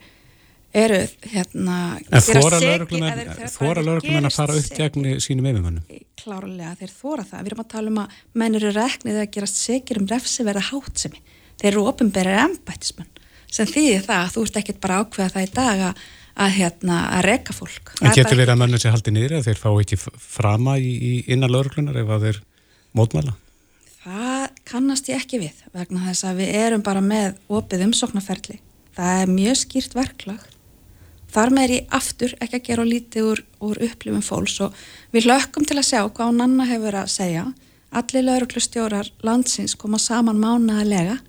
eru, hérna... En þóra lauruglumenn að fara upp gegn sínum yfirmönnum? Klárlega, þeir þóra það. Við erum að tala um að menn eru reknið að gera segir um refsi verða hátsemi. Þeir eru ofinberið embætismenn sem þýðir það að þú ert ekkert bara ákveða það í dag að að, hérna, að reka fólk. En getur verið að mönnu sér haldið niður eða þeir fá ekki frama í, í innan lauruglunar ef að þeir mótmæla? Það kannast ég ekki við vegna þess að við erum bara með opið umsóknarferli. Það er mjög skýrt verklag. Þar með er ég aftur ekki að gera lítið úr, úr upplifum fólks og við lökkum til að sjá hvað Nanna hefur að segja. Allir lauruglustjórar landsins koma saman mánaðalega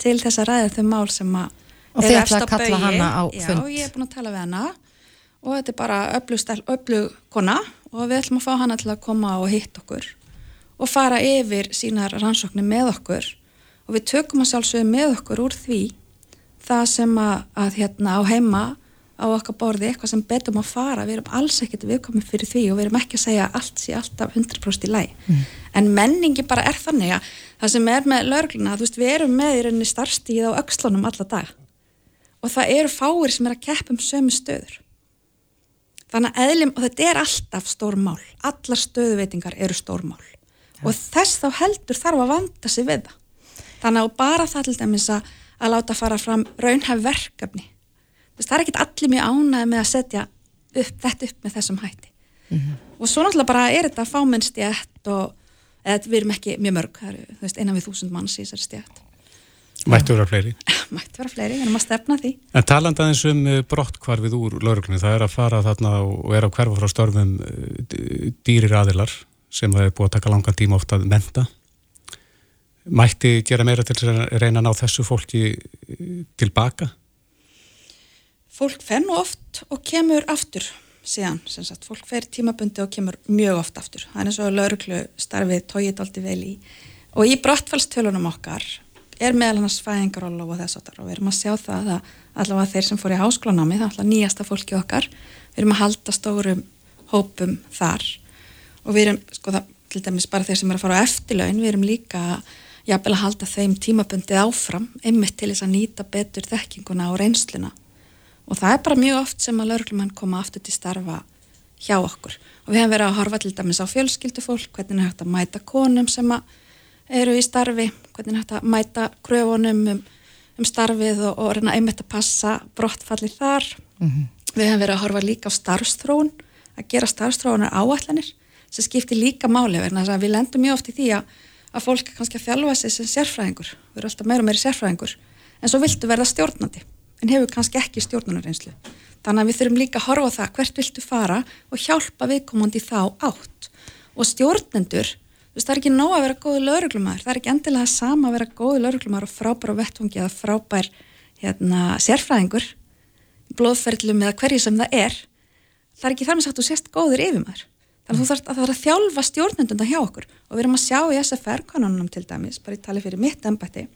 til þess að ræða þau mál sem að Og þið ætlaði að kalla hana á fund? Já, ég er búin að tala við hana. Og þetta er bara öflug kona. Og við ætlum að fá hana til að koma og hitt okkur. Og fara yfir sínar rannsóknir með okkur. Og við tökum að sjálfsögja með okkur úr því það sem að, að hérna á heima á okkar borði eitthvað sem betum að fara, við erum alls ekkert viðkomið fyrir því og við erum ekki að segja allt sé alltaf 100% í læg mm. en menningi bara er þannig að það sem er með lögluna, þú veist við erum með í rauninni starfstíð á aukslunum alla dag og það eru fáir sem er að keppa um sömu stöður. Þannig að eðlim, og þetta er alltaf stórmál allar stöðuveitingar eru stórmál ja. og þess þá heldur þarf að vanda sig við það. Þannig að bara það til dæmis að, að láta fara fram raunhæf verkefni það er ekkit allir mjög ánæði með að setja upp, þetta upp með þessum hætti mm -hmm. og svo náttúrulega bara er þetta fámennstjætt og eða, við erum ekki mjög mörg, það eru einan við þúsund manns í þessari stjætt Mættu vera fleiri? <laughs> Mættu vera fleiri, erum að stefna því. En taland aðeins um eh, brottkvarfið úr lauruglunni, það er að fara þarna og er að hverfa frá störfum eh, dýrir aðilar sem það er búið að taka langan tíma ofta að menta mætti gera meira til að reyna að ná þessu fólki eh, tilbaka? Fólk fenn oft og kemur aftur síðan, sem sagt, fólk fer tímabundi og kemur mjög oft aftur. Það er eins og lauruglu starfið tóið aldrei vel í. Og í brottfallstölunum okkar er meðal hann að svæðingaróla og þess og við erum að sjá það að allavega þeir sem fór í háskólanámi, það er alltaf nýjasta fólki okkar, við erum að halda stórum hópum þar. Og við erum, sko það, til dæmis bara þeir sem er að fara á eftirlaun, við erum líka jafnvel að halda þeim tímabundið áfram einmitt til þess að nýta betur þekkinguna og reynsluna og það er bara mjög oft sem að lauruglumann koma aftur til starfa hjá okkur. Og við hefum verið að horfa til dæmis á fjölskyldufólk hvernig er hægt að mæta konum sem eru í starfi hvernig er hægt að mæta kröfunum um, um starfið og, og reyna einmitt að passa brottfalli þar. Mm -hmm. við hefum verið að horfa líka á starfstróun að gera starfstróunar áallanir sem skiptir líka máli við lendum mjög oft í því að, að fólk kannski að þjálfa sig sem sérfræðingur. Við erum alltaf meira og meira sérfræðingur. En svo viltu verða stjórnandi en hefur kannski ekki stjórnunarreynslu. Þannig að við þurfum líka að horfa á það hvert viltu fara og hjálpa viðkomandi þá átt. Og stjórnendur, þú veist það er ekki nóg að vera góði lauruglumar, það er ekki endilega sama að vera góði lauruglumar og frábær á vettvangi eða frábær hérna, sérfræðingur, blóðferðlum eða hverju sem það er. Það er ekki þar með sagt að þú sést góður yfirmar. Þannig að þú þarf að, að þjálfa stjórnendunda hjá okkur og við erum að sjá í SFR-kanonunum til dæmis, bara í tali fyrir mitt ennbætti,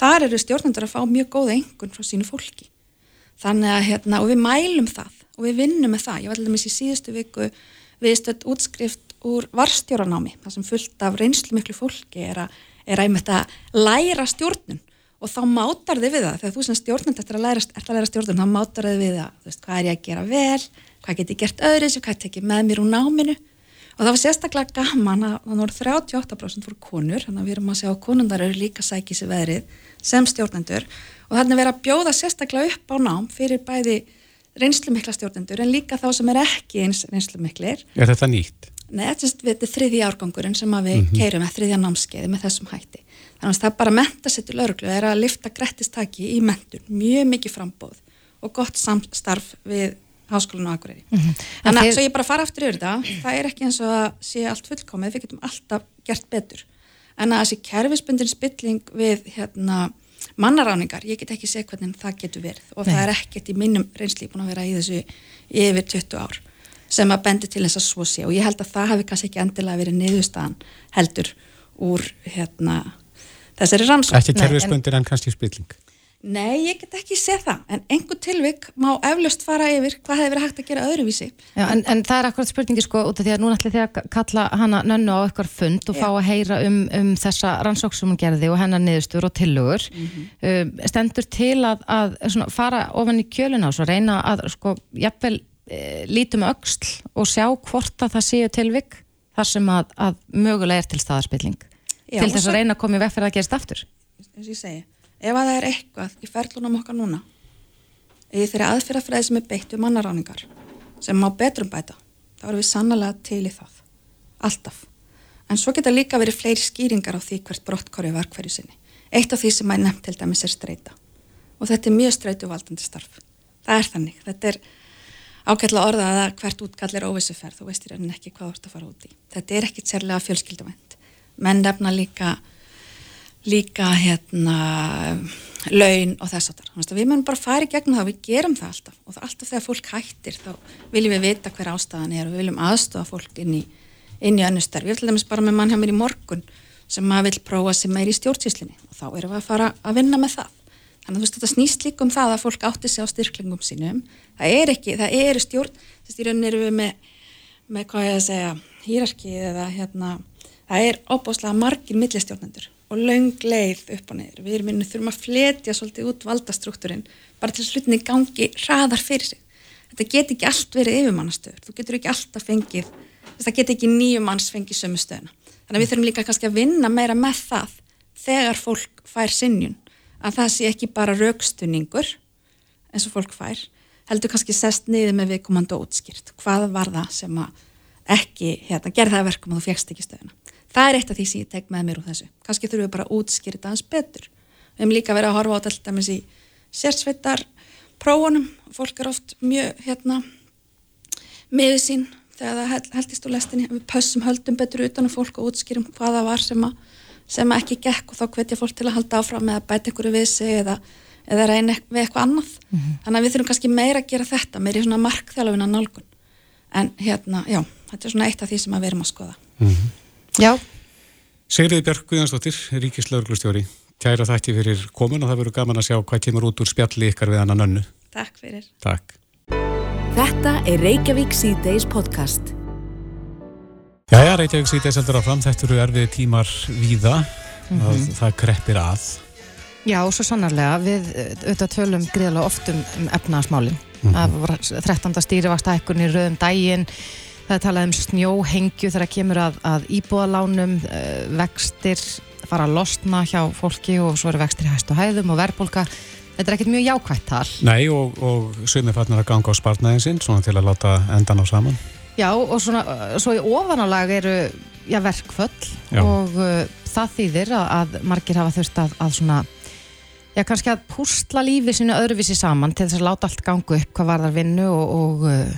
þar eru stjórnendur að fá mjög góða engun frá sínu fólki. Þannig að hérna, og við mælum það og við vinnum með það, ég var alltaf með þessi síðustu viku viðstöld útskrift úr varstjóranámi, það sem fullt af reynslu miklu fólki er að, er að, læra stjórnun. Og þá mátar þið við það, þegar þú sem stjórnend eftir að læra, að læra stjórnun, þá mátar þið við það. Veist, hvað er ég að gera vel, hvað get ég gert öðris hvað tekið með mér úr náminu og það var sérstaklega gaman að það voru 38% fór konur, þannig að við erum að að konundar eru líka sækið sér veðrið sem stjórnendur og þannig að vera að bjóða sérstaklega upp á nám fyrir bæði reynslumikla stjórnendur en líka þá sem er ekki eins reynslumiklir. Er þetta nýtt? Nei, þetta er þriðji árgangurinn sem við mm -hmm. keirum með þriðja námskeiði með þessum hætti. Þannig að það bara mentasettur lauruglu er að lifta grættistaki í mentun, mjög mikið frambóð og gott samstarf við háskólinu á Akureyri. Mm -hmm. Þannig að þeir... svo ég bara fara aftur yfir þetta, það er ekki eins og að sé allt fullkomið, við getum alltaf gert betur. En að þessi kerfisbundin spilling við hérna, mannaráningar, ég get ekki segja hvernig það getur verið og Nei. það er ekkert í minnum reynsli búin að vera í þessu yfir 20 ár sem að bendi til þess að svo sé og ég held að það hafi kannski ekki endilega verið niðurstaðan heldur úr hérna, þessari rannsók. Ekki kerfisbundin en, en kannski spilling. Nei, ég get ekki séð það, en einhver tilvik má eflust fara yfir hvað hefur verið hægt að gera öðruvísi. Já, en, en það er akkurat spurningi sko út af því að núna ætla því að kalla hana nönnu á eitthvað fund og Já. fá að heyra um, um þessa rannsóks sem hún gerði og hennar niðurstur og tillugur. Mm -hmm. um, stendur til að, að svona, fara ofan í kjölun á svo reyna að sko jafnvel e, lítum auksl og sjá hvort að það séu tilvik þar sem að, að mögulega er til staðarspilling Já, til þess að reyna að koma í vekk fyrir að gerist aftur. Ef að það er eitthvað í ferlunum okkar núna eða þeirri aðfyrrafræði sem er beitt við mannaráningar sem má betrum bæta þá erum við sannlega til í það. Alltaf. En svo geta líka verið fleiri skýringar á því hvert brottkóri var hverju sinni. Eitt af því sem að nefnt til dæmis er streyta og þetta er mjög streytuvaldandi starf. Það er þannig, þetta er ágætla orðað að hvert útkall er óvissuferð. Þú veist í rauninni ekki hvað þú ert að fara út í. Þetta er ekkit sérlega fjölskyldumænt menn nefna líka líka hérna laun og þess að það við mögum bara fara í gegnum það við gerum það alltaf. Og það alltaf þegar fólk hættir þá viljum við vita hver ástæðan er og við viljum aðstofa fólk inn í, í önnustar við ætlum bara með mann hjá mér í morgun sem maður vil prófa sem er í stjórnsíslinni og þá erum við að fara að vinna með það. Þannig að þú veist þetta snýst líka um það að fólk átti sig á styrklingum sínum. Það er ekki, það eru stjórn þess að í rauninni eru við með, með hvað ég að segja, hýrarki eða hérna, það er óbáslega margir millistjórnendur og laung leið upp og niður. Við erum þurfum að fletja svolítið út valdastruktúrin bara til að slutinni gangi hraðar fyrir sig. Þetta get ekki allt verið yfirmannastöður. Þú getur ekki alltaf fengið, það get ekki nýjum manns fengið sömu stöðuna. Þannig að við þurfum líka kannski að vinna meira með það þegar fólk fær sinnjun. Að það sé ekki bara raukstunningur eins og fólk fær, heldur kannski sest niður með viðkomandi ótskýrt. Hvað var það sem ekki hérna, gerði það verkum og þú fegst ekki stöðuna það er eitt af því sem ég tek með mér úr þessu. Kannski þurfum við bara að útskýra það hans betur. Við hefum líka verið að horfa á þetta með þessi sérsveitar prófunum. Fólk er oft mjög hérna með sín þegar það heldist úr lestinni. Við pössum höldum betur utan á fólk og útskýrum hvaða var sem að sem ekki gekk og þá hvetja fólk til að halda áfram með að bæta einhverju við sig eða, eða reyna við eitthvað annað. Mm -hmm. þannig að við þurfum kannski meira að gera þetta meira í svona markþjálfuna nálgun. En hérna, já, þetta er svona eitt af því sem við erum að skoða. Mm -hmm. Já Sigriði Björg Guðjónsdóttir, Ríkislauglustjóri Kæra þætti fyrir komin og það verður gaman að sjá hvað kemur út úr spjalli ykkar við annan önnu Takk fyrir Takk Þetta er Reykjavík C-Days podcast Jæja, Reykjavík sýtið seldur áfram, þetta eru erfið tímar víða, mm -hmm. það kreppir að. Já, svo sannarlega, við auðvitað tölum gríðalega oft um, um efnaðasmálinn. Mm -hmm. Það var 13. stýrivastahekkurinn í rauðum dægin, það er talað um snjóhengju þegar kemur að, að íbúðalánum, uh, vextir fara að losna hjá fólki og svo eru vextir í hæstu hæðum og verðbólka. Þetta er ekkert mjög jákvægt tal. Nei, og, og sögum við fatnar að ganga á spartnæðin sinn, svona til að láta endan á saman. Já, og svona, svo í ofanálag eru já, verkföll já. og uh, það þýðir að, að margir hafa þurft að, að svona, já, kannski að pústla lífi sinu öðruvísi saman til þess að láta allt gangu upp hvað var þar vinnu og, og uh,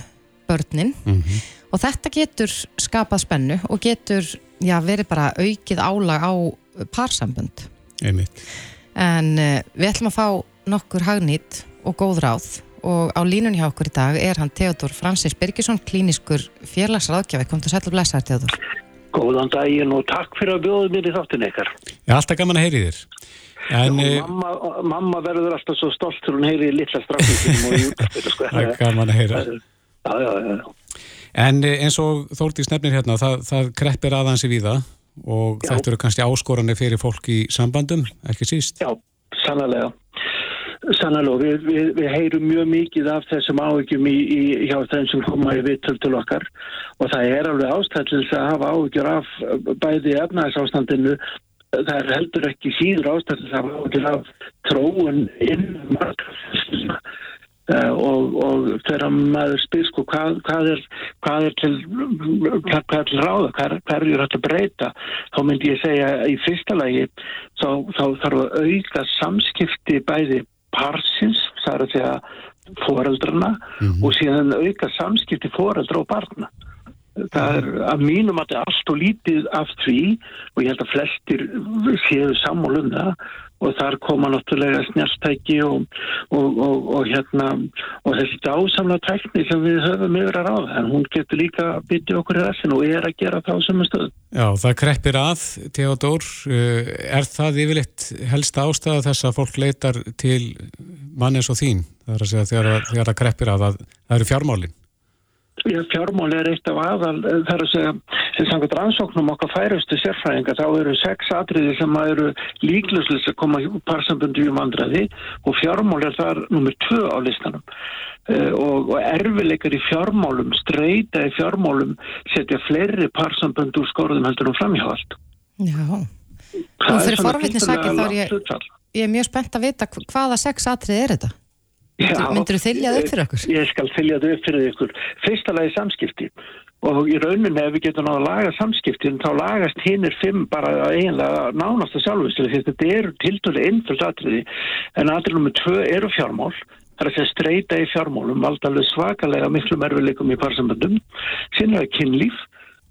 börnin mm -hmm. Og þetta getur skapað spennu og getur, já, verið bara aukið álag á parsambönd Einmitt. en uh, við ætlum að fá nokkur hagnýtt og góð ráð og á línun hjá okkur í dag er hann Theodor Francis Birgisson, klíniskur fjarlagsraðgjafi. Kom þú sæl og blessaður, Theodor. Góðan daginn og takk fyrir að bjóða mér í þáttin ykkar. Já, alltaf gaman að heyri þér. En, Já, eh, mamma, mamma verður alltaf svo stolt þegar hún heyri í litla strafningum og jútafir. Sko. Það er gaman að heyra. Já, já, já. En eh, eins og Þórtís nefnir hérna, það, það kreppir aðansi við það og já. þetta eru kannski áskoranir fyrir fólk í sambandum, ekki síst? Já, sannlega. Sannalóð, við, við, við heyrum mjög mikið af þessum áhyggjum í, í, hjá þeim sem koma í vittöld til okkar og það er alveg ástæðlis að hafa áhyggjur af bæði efnæðsástandinu, það er heldur ekki síður ástæðlis að hafa áhyggjur af tróun inn margafæstina uh, og, og þegar maður spyr sko hvað, hvað, er, hvað er til hvað, hvað er til ráða, hvað, er þetta breyta, þá myndi ég segja í fyrsta lagi þá, þá þarf að auka samskipti bæði parsins, það er að segja foreldrana mm -hmm. og síðan auka samskipti foreldra og barna. Það er að mínum að þetta er allt og lítið af því og ég held að flestir séu sammálum það og þar koma náttúrulega snjárstæki og, og, og, og hérna og þessi dásamla tækni sem við höfum yfir að ráða en hún getur líka að bytja okkur í þessin og er að gera það á sömu stöðu. Já, það kreppir að, Theodor, eh, er það yfirleitt helst ástæða þess að fólk leitar til mannes og þín, það er að segja þegar, það kreppir að það eru fjármálinn? Fjármál er eitt af aðal eh, þar að segja, sem samkvæmt rannsóknum okkar færustu sérfræðinga, þá eru sex atriði sem eru líkluslis að koma parsambundu um andraði og fjármál er þar nummið tvö á listanum. Uh, og, og erfileikar í fjármálum, streyta í fjármálum setja fleiri parsambundu úr skóruðum heldur um framhjáhald. Já, og fyrir forvitnisakir þá er ég, ég er mjög spennt að vita hvaða sex atriði er þetta? Myndur þú þylja það upp fyrir okkur? Ég skal þylja það upp fyrir ykkur. Fyrsta lagi samskipti. Og í rauninni ef við getum náða að laga samskiptin þá lagast hinnir fimm bara eiginlega nánast að sjálfustil því þetta eru tildulega einföld atriði. En atrið nummið tvö eru fjármál. Það er að segja streyta í fjármálum valdalega svakalega miklu merfileikum í parsamböndum sinna kynlíf.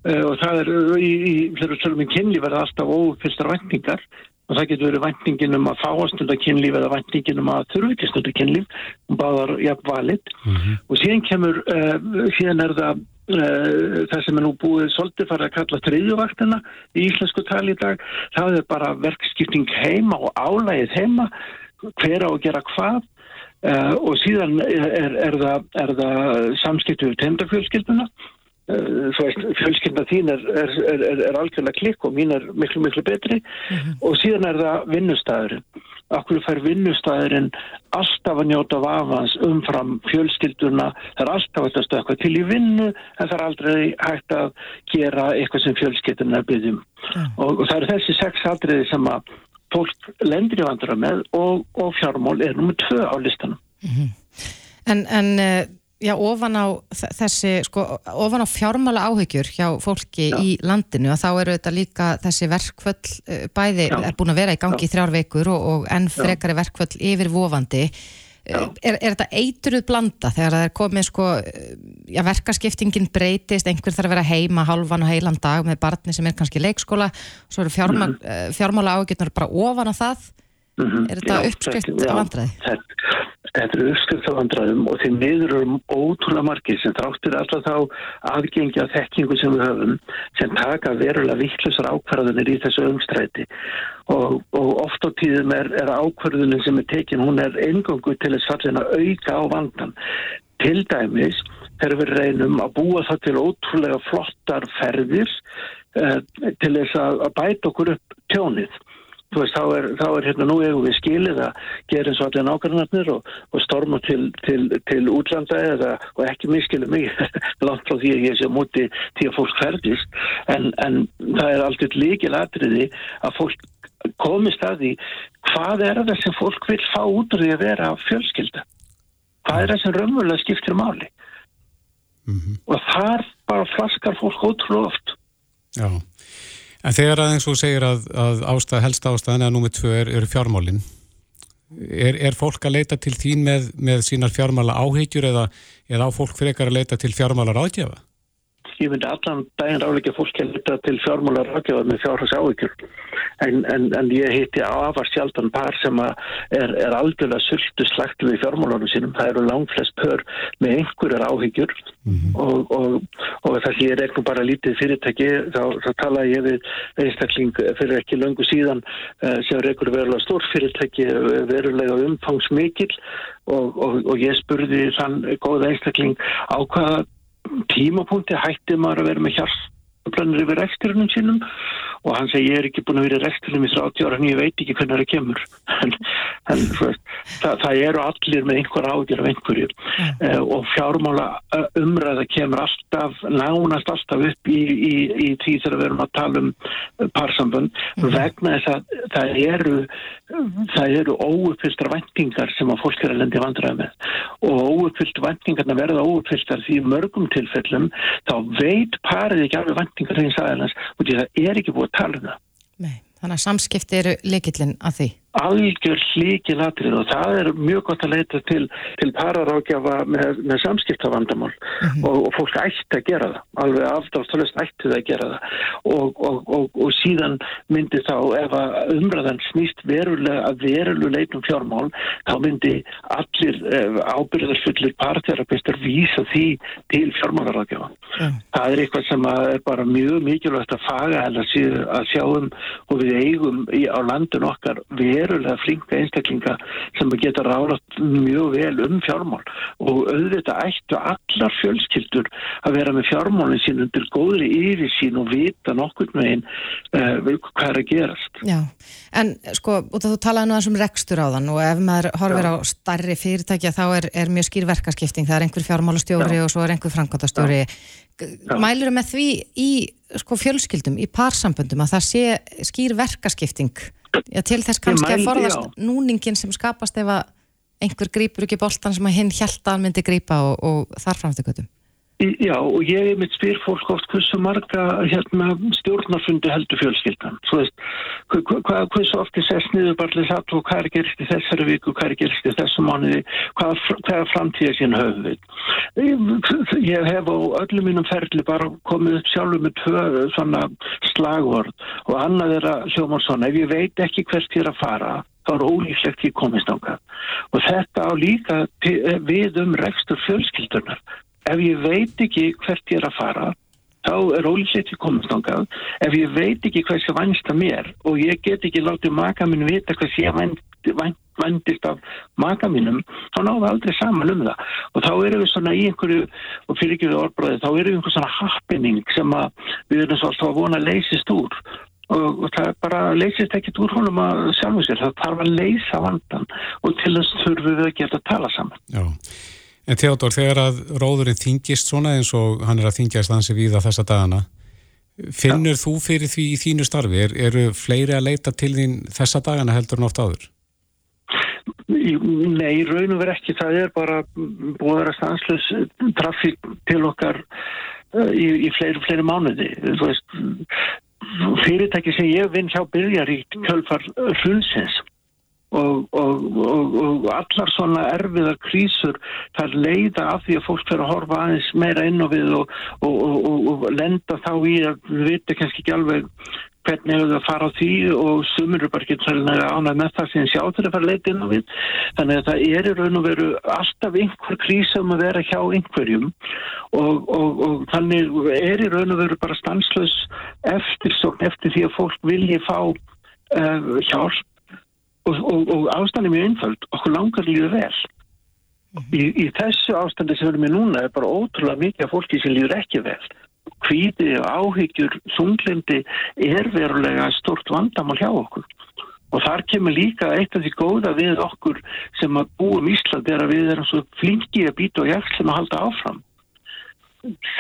Uh, og það er í, í í kynlíf er alltaf ófyrstar væntingar og það getur verið væntingin um að fá að stunda kynlíf eða væntingin um að þurfi ekki stunda kynlíf og báðar jafn valit mm -hmm. og síðan kemur uh, síðan er það uh, það sem er nú búið svolítið farið að kalla triðjuvaktina í íslensku tali í dag. Það er bara verkskipting heima og álægið heima hver á að gera hvað. Uh, og síðan er, er það, það samskiptu við tendafjölskylduna Eh, fjölskynda þín er, er, er, er algjörlega klikk og mín er miklu miklu betri mm -hmm. og síðan er það vinnustæðurinn okkur fær vinnustæðurinn alltaf að njóta vafans umfram fjölskylduna það er alltaf að stökka til í vinnu en það er aldrei hægt að gera eitthvað sem fjölskylduna byggjum mm. og, og það er þessi sex aldriði sem að fólk lendir í vandra með og, og fjármál er nummið tvö á listanum mm -hmm. En, en eh, Já, ofan á þessi, sko, ofan á fjármála áhyggjur hjá fólki Já. í landinu og þá eru þetta líka þessi verkvöld eh, bæði Já. er búin að vera í gangi í þrjár veikur og, og enn frekari verkvöld yfir vofandi. Er, er þetta eitruð blanda þegar það er komið sko, já, verkaskiptingin breytist, einhver þarf að vera heima halvan og heilan dag með barni sem er kannski leikskóla, svo eru fjármál, mm fjármála ágjörnur bara ofan á það mm -hmm. er þetta uppskrift vandræði? Þetta er uppskrift vandræðum og þeim niður eru ótrúlega margir sem þráttir alltaf þá aðgengja þekkingu sem við höfum sem taka verulega vittlusar ákvarðanir í þessu umstræti og, og oft á tíðum er, er ákvarðunin sem er tekin, hún er engangu til þess að auka á vandan til dæmis þegar við reynum að búa það til ótrúlega flottar ferðir eh, til þess að bæta okkur upp tjónið veist, þá er, þá er hérna nú eigum við skilið að gera eins og allir nákvæmnarnir og, og storma til, til, til útlanda eða, og ekki miskilið mig <laughs> langt frá því að ég sé múti til að fólk ferðist, en, en það er alltaf líkil atriði að fólk komist að því hvað er það sem fólk vil fá út úr því að vera fjölskylda? Hvað er það sem raunverulega skiptir máli? Mm -hmm. og þar bara flaskar fólk ótrúlega oft. Já En þegar að eins og segir að, að ástæð, helst ástæðan eða númið tvö er, er fjármálinn, er, er fólk að leita til þín með, með sínar fjármála áhegjur eða, eða á fólk frekar að leita til fjármálar ágjafa? Ég myndi allan daginn ráleika fólki að lita til fjármálar ráðgjáða með fjárhags áhyggjur en, en, en ég hitti afar sjaldan par sem er, er aldrei sultu slagt við fjármálarum sínum. Það eru langflest pör með einhverjar áhyggjur. Mm -hmm. og, og, og þess að ég er eitthvað bara lítið fyrirtæki þá, þá tala ég við einstakling fyrir ekki löngu síðan uh, sem er eitthvað verulega stór fyrirtæki verulega umfangsmikil og, og ég spurði þann góða einstakling á hvaða tímapunkti hætti maður að vera með hjartbrannir yfir reksturinnum sínum og hann segi ég er ekki búin að vera í reksturinnum í 30 ára en ég veit ekki hvernig það kemur. <laughs> En, en það, það eru allir með einhver ágjör af einhverju. Mm. uh, og fjármála eh, umræða kemur alltaf, nánast alltaf upp í, í, í því þegar við erum að tala um eh, parsambund mm. vegna þess að það eru það eru óuppfylltar vendingar sem að fólk er að lendi vandræða með. Og óuppfyllt vendingarna verða óuppfylltar því mörgum tilfellum þá veit parið ekki alveg vendingar þegar það er er ekki búið að tala um það. Nei, þannig að samskipti eru likillin að því algjör slíki latrið og það er mjög gott að leita til, til pararákjafa með, með samskiptavandamál mm -hmm. og, og fólk ætti að gera það alveg aftáðstalust ætti það að gera það og, og, og síðan myndi þá ef að umræðan snýst verulega að verulega leitum fjármál þá myndi allir eh, ábyrðarfullir parterapistar vísa því til fjármálarákjafa mm. það er eitthvað sem er bara mjög mikilvægt að faga að sjáum og við eigum í, á landun okkar við verulega flinka einstaklinga sem geta ráðast mjög vel um fjármál og auðvitað ættu allar fjölskyldur að vera með fjármálinn sín undir góðri yfir sín og vita nokkur með einn uh, hvað er að gerast. Já, en sko, út af þú talaði nú þessum rekstur á þann og ef maður horfir Já. á starri fyrirtækja þá er, er mjög skýr verkaskipting, það er einhver fjármálastjóri Já. og svo er einhver frankvátastjóri. Mælur með því í sko, fjölskyldum, í parsamböndum að það sé skýr verkaskipting Já, til þess kannski mæl, að forðast já. núningin sem skapast ef að einhver grýpur ekki bóltan sem að hinn hjæltan myndi grýpa og, og þar framstu göttum. Já, og ég mitt spyr fólk oft hversu marga hérna, stjórnarfundi heldur fjölskyldan. Svo veist, hvað, hversu oft er sess niður til þess að hvað er gerist í þessari viku, hvað er gerist í þessu mánuði, hvað, hvað er framtíða sín höfuð. Ég hef á öllum mínum ferli bara komið upp sjálfur með tvö svona slagvörð og annað er að hljóma svona, ef ég veit ekki hvert ég er að fara, þá er ólíklegt ég komist ákvað. Og þetta á líka við um rekstur fjölskyldunar ef ég veit ekki hvert ég er að fara þá er ólísleitt við komast ángað ef ég veit ekki hvað sem vannst að mér og ég get ekki látið maka minn vita hvað sem vandist af maka minnum þá náðum við aldrei saman um það. Og þá erum við svona í einhverju og fyrir ekki við orðbráði þá erum við einhverjum svona happening sem við erum svo alltaf að vona að leysist úr. Og það bara leysist ekkit úr honum að sjálfu sér. Það þarf að leysa vandan og til þess þurfum við geta að tala saman. Já En Theodor, þegar að róðurinn þingist svona eins og hann er að þingjast hansi við að þessa dagana, finnur ja. þú fyrir því í þínu starfi? Er, eru fleiri að leita til þín þessa dagana heldur en oft áður? Nei, raun og verið ekki. Það er bara búið að vera stanslös trafík til okkar uh, í, í fleiri, fleiri mánuði. Þú veist, fyrirtæki sem ég vinn hjá byrjar í kjölfar hrunsins og, og, og, og allar svona erfiðar krísur þar leiða af því að fólk fyrir að horfa aðeins meira inn á við og lenda þá í að við veitum kannski ekki alveg hvernig hefur það farað því og sumur bara svolítið ánæg með það sem sjá þeirra fara leita inn á við. Þannig að það er í raun og veru alltaf einhver krísa um að vera hjá einhverjum og, og, og þannig er í raun og veru bara stanslös eftir, eftir því að fólk vilji fá uh, hjálp og, og ástæðin er mjög einföld. Okkur langar líður vel. Í, í þessu ástændi sem við erum í núna er bara ótrúlega mikið af fólki sem líður ekki vel. Kvíði og áhyggjur sunglindi er verulega stort vandamál hjá okkur. Og þar kemur líka eitt af því góða við okkur sem að búum Ísland er að við erum svo flinki að býta og hjálp sem að halda áfram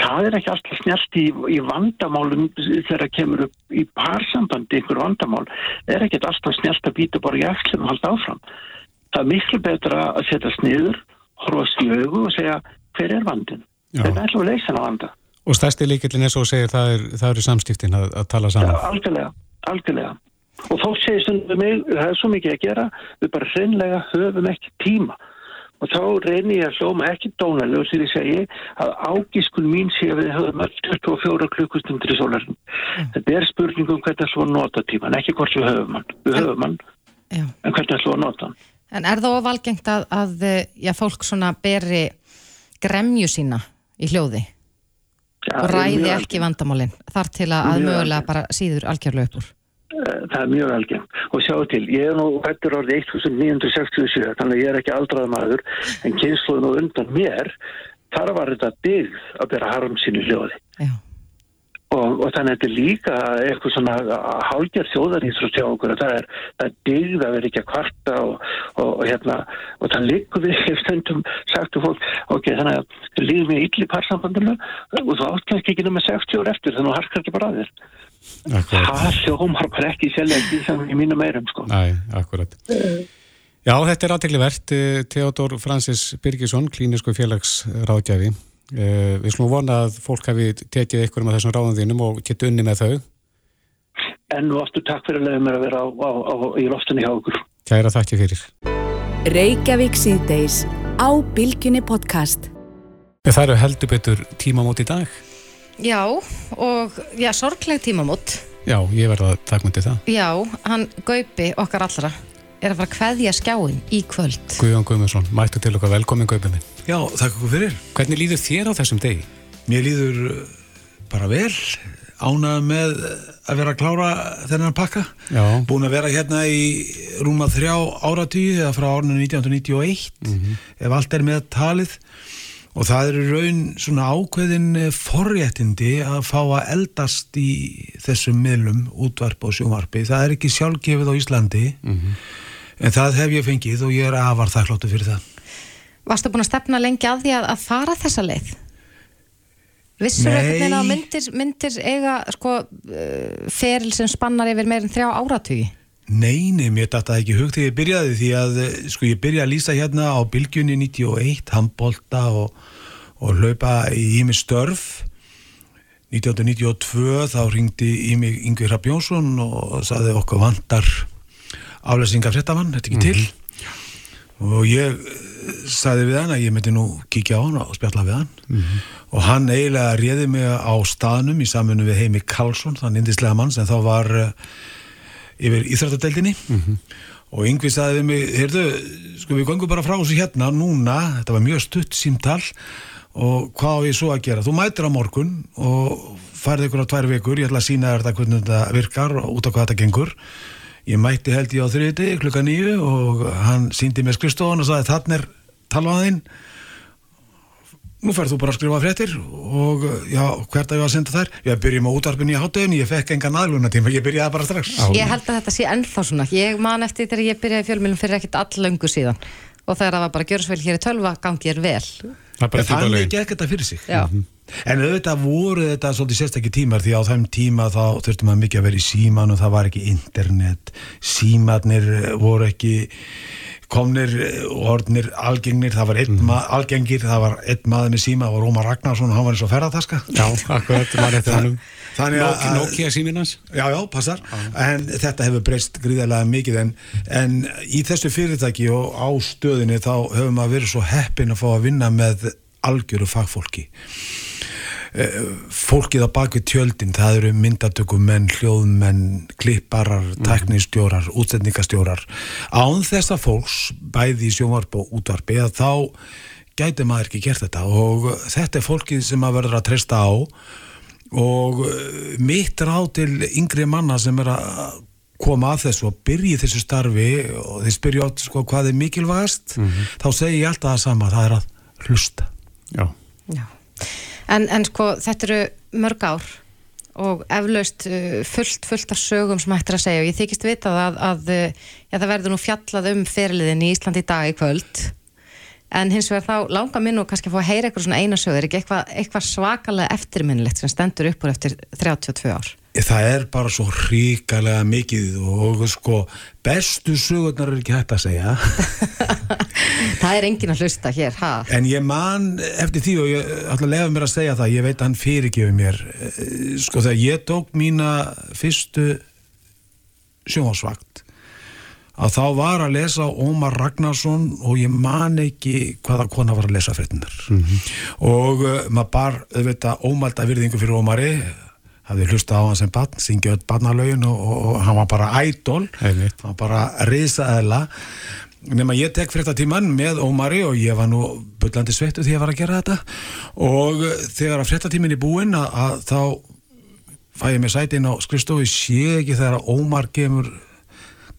það er ekki alltaf snjált í, í vandamálum þegar kemur upp í parsambandi einhver vandamál, það er ekki alltaf snjált að býta bara hjálp sem að halda áfram það er miklu betra að setja sniður horfa slögu og segja hver er vandin, þetta er alltaf leysan á vanda Og stærsti líkillin er svo að segja það er, eru samstiftin að, að tala saman. Já, algjörlega, algjörlega. Og þá segir stundum mig, það er svo mikið að gera, við bara hreinlega höfum ekki tíma. Og þá reynir ég að hljóma ekki dónalega sér ég segi að ágískun mín sé að við höfum öll 24 klukkustundir í sólarinn. Mm. Þetta er spurningum hvernig það slúa að nota tíman, ekki hvort við höfum hann. Við höfum hann, Já. en hvernig að nota hann. En er þá valgengt að, að já, fólk svona beri gremju sína í hljóði? Já, og ræði ekki vandamálinn þar til að, að mögulega bara síður algjörlega upp úr eh, Það er mjög algjörn og sjá til, ég er nú hættur orðið 1967 þannig að ég er ekki aldrað maður en kynsluðin og undan mér þar var þetta byggð að bera harm sínu hljóði. Og, og þannig að þetta er líka eitthvað svona hálgjör þjóðaríþrótt hjá okkur það er, er digð að vera ekki að kvarta og, og, og hérna og það líkur við <laughs> stundum sagtu fólk ok, þannig að líður mér ylli parsambandinu og þú átt kannski ekki nema 60 ár eftir þannig að þú harkar ekki bara að þér það hljómar bara ekki selja í mínu meirum sko akkurat Já, þetta er aðtegli verðt Theodor Francis Birgisson, klínisku félagsráðgjafi Uh, við slúmum vona að fólk hafi tekið eitthvað með þessum ráðum þínum og geta unni með þau. Enn og aftur takk fyrir að leiða mér að vera á, á, á, í loftunni hjá okkur. Kæra þakki fyrir. Reykjavík síðdeis á Bilginni podcast. Það eru heldur betur tímamót í dag. Já, og já, sorgleg tímamót. Já, ég verða að taka myndi það. Já, hann Gaupi okkar allra er að fara að hveðja skjáin í kvöld. Guðjón Guðmundsson, mættu til okkar velkomin Gaupinni. Já, þakk okkur fyrir. Hvernig líður þér á þessum degi? Mér líður uh, bara vel, ánað með að vera að klára þennan pakka. Já. Búin að vera hérna í rúma þrjá áratýði eða frá árunum 1991, mm -hmm. ef allt er með talið. Og það eru raun svona ákveðin forréttindi að fá að eldast í þessum miðlum, útvarp og sjónvarpi. Það er ekki sjálfgefið á Íslandi. Mm -hmm en það hef ég fengið og ég er afar þakkláttu fyrir það Varstu búin að stefna lengi að því að, að fara þessa leið? Vissur eitthvað að myndir, myndir eiga sko, uh, feril sem spannar yfir meirinn þrjá áratugi? Nei, mér dætti það ekki hugt þegar ég byrjaði því að uh, sko ég byrjaði að lýsa hérna á Bilgjunni 91, handbólta og, og hlaupa í Ími Störf 1992 þá ringdi Ími Yngvi Hrabjónsson og saði okkur vandar aflæsinga fréttamann, þetta ekki mm -hmm. til og ég eh, sagði við hann að ég myndi nú kíkja á hann og spjalla við hann mm -hmm. og hann eiginlega réði mig á staðnum í samfunnu við Heimi Karlsson, þann indislega mann sem þá var uh, yfir Íþrættadeildinni mm -hmm. og yngvi sagði við mig, heyrðu, sko við gangum bara frá þessu hérna núna, þetta var mjög stutt símtall og hvað á ég svo að gera? Þú mætir á morgun og farið ykkur á tvær vikur, ég ætla að sína þér þetta hvernig þetta virkar og út á hvað þetta gengur. Ég mætti held ég á þriði klukka nýju og hann síndi mér skrifstofan og sagði þannig er talvaðinn nú færð þú bara að skrifa fréttir og já, hvert að ég var að senda þær? Ég byrjum á útarpinu í hátöðinu, ég fekk engan aðluna tíma, ég byrjaði bara strax. Ég held að þetta sé ennþá svona, ég man eftir þegar ég byrjaði fjölmjölum fyrir ekkit allöngu síðan. Og þegar það var bara gjörðsvel hér í tölva gangi er vel Þannig gekk þetta fyrir sig. Mm -hmm. En auðvitað voru þetta svolítið sérstakki tímar því á þeim tíma þá þurftum maður mikið að vera í síman og það var ekki internet. Símanir voru ekki komnir eh, og orðnir algengnir, það var einn mm. algengir, það var einn maður með síma, það var Rómar Ragnarsson og hann var eins og ferðartaska Já, akkurat, maður eftir hannum Þannig að- Nokia síminn hans? Já, já, passar, en þetta hefur breyst gríðarlega mikið en, en í þessu fyrirtæki og á stöðinni þá höfum maður verið svo heppin að fá að vinna með algjöru fagfólki. Eh, fólkið á bakvið tjöldin það eru myndatökumenn, hljóðmenn klipparar, tæknistjórar útsendingastjórar. Án þessa fólks bæði í sjónvarp og útvarpi að þá gæti maður ekki gert þetta. Og þetta er fólkið sem maður verður að treysta á. Og eh, mitt ráð til yngri manna sem er að koma að þessu og byrja í þessu starfi og þeir spyrja átt sko hvað er mikilvægast þá segi ég alltaf það sama, það er að hlusta. Já, Já. En, en sko þetta eru mörg ár og eflaust uh, fullt, fullt af sögum sem hættir að segja. Og ég þykist vita að, að uh, já, það verður nú fjallað um fyrirliðin í Íslandi í dag í kvöld. En hins vegar þá langar minn og kannski að fá að heyra eitthvað svona eina sögur, eitthvað, eitthvað svakalega eftirminnilegt sem stendur upp úr eftir 32 ár? Það er bara svo ríkalega mikið og sko bestu sögurnar er ekki hægt að segja <laughs> Það er engin að hlusta hér, ha? en ég man eftir því og ég ætla að lefa mér að segja það ég veit að hann fyrirgefur mér Eh, sko þegar ég tók mína fyrstu sjónvarsvakt að þá var að lesa Ómar Ragnarsson og ég man ekki hvaða kona var að lesa fréttinar og uh, maður bar auðvitað ómælda virðingu fyrir Ómari hafði hlustað á hann sem barn, syngja öll barnalögin og, og, og hann var bara ædol hann var bara risaðela nema ég tek fréttatíman með Ómari og ég var nú bullandi sveittu því að ég var að gera þetta. Og uh, þegar að fréttatímin er búinn að, að þá fæ ég mér sæti inn á skrifstofu sé ekki þegar að Ómar kemur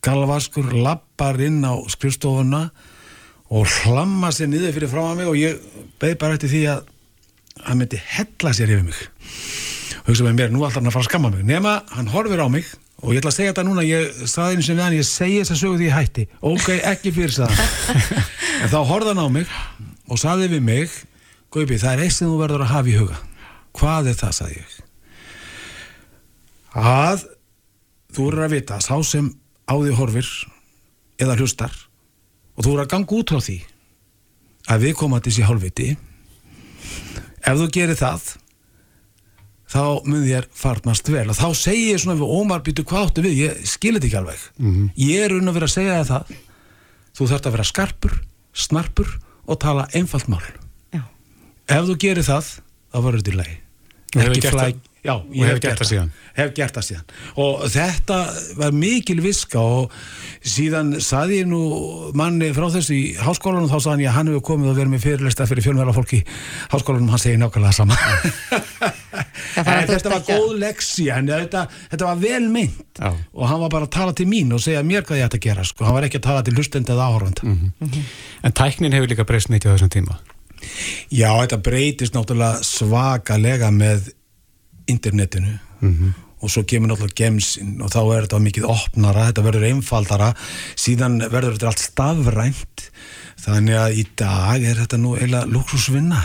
galvaskur lappar inn á skrifstofuna og hlamma sér niður fyrir frá mig og ég beð bara eftir því að hann myndi hella sér yfir mig. Og hugsa með mér, nú ætlar hann að fara að skamma mig. Nema, hann horfir á mig og ég ætla að segja þetta núna, ég saði einu sem við hann ég segi þess að sögu því ég hætti. Ok, ekki fyrir sagði <laughs> en þá horfði hann á mig og saði við mig Gaupi, það er eitt sem þú verður að hafa í huga. Hvað er það, sagði ég. Að þú eru að vita, sá sem á því horfir eða hlustar og þú eru að ganga út á því að við komandi sér hálfviti ef þú gerir það þá mun þér farnast vel. Og þá segi ég svona við Ómar býtu hvað áttu við, ég skilir þetta ekki alveg. Ég er unn að vera að segja það. Þú þarft að vera skarpur, snarpur og tala einfalt mál. Já. ef þú gerir það þá verður þetta í lagi. Ekki flæk- Já, ég hefur gert það síðan. hef gert það síðan. Og þetta var mikil viska og síðan saði ég nú manni frá þessu í háskólanum þá saði hann ég að hann hefur komið og verið með fyrirlesta fyrir fjölmjöla fólki í háskólanum. Hann segir nákvæmlega sama. Þetta var góð leksi en þetta, þetta var vel mynd Já. og hann var bara að tala til mín og segja mér hvað ég ætti að gera sko. hann var ekki að tala til hlustend eða áhorfand En tæknin hefur líka breyst mikið á þessum tíma. Já, þetta breytist náttúrulega svakalega með internetinu. Og svo kemur náttúrulega gemsinn og þá er þetta mikið opnara, þetta verður einfaldara. Síðan verður þetta allt stafrænt. Þannig að í dag er þetta nú eiginlega luxusvinna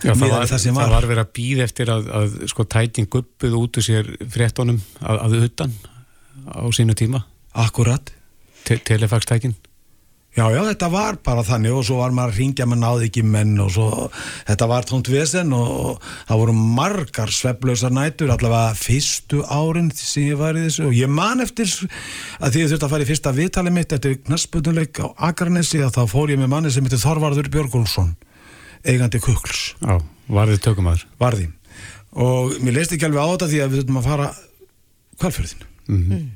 Já, það, var, það sem það var, var verið að býða eftir að, að sko tækin guppuð út úr sér fréttonum að, að utan á sínu tíma, akkurat. Te telefaxtækin Já, já, þetta var bara þannig og svo var maður að ringja með náði ekki menn og svo þetta var tónt vesen og það voru margar sveflausar nætur allavega fyrstu árin sem ég var í þessu. Og ég man eftir að því ég þurfti að fara í fyrsta viðtali mitt eftir knaspunuleik á Akarnesi að þá fór ég með manni sem heitir Þorvarður Björgólfsson eigandi kukls. Já, varðið tökumadur varði. Og mér leist ekki alveg á þetta því að við þurftum að fara kvalfjörðin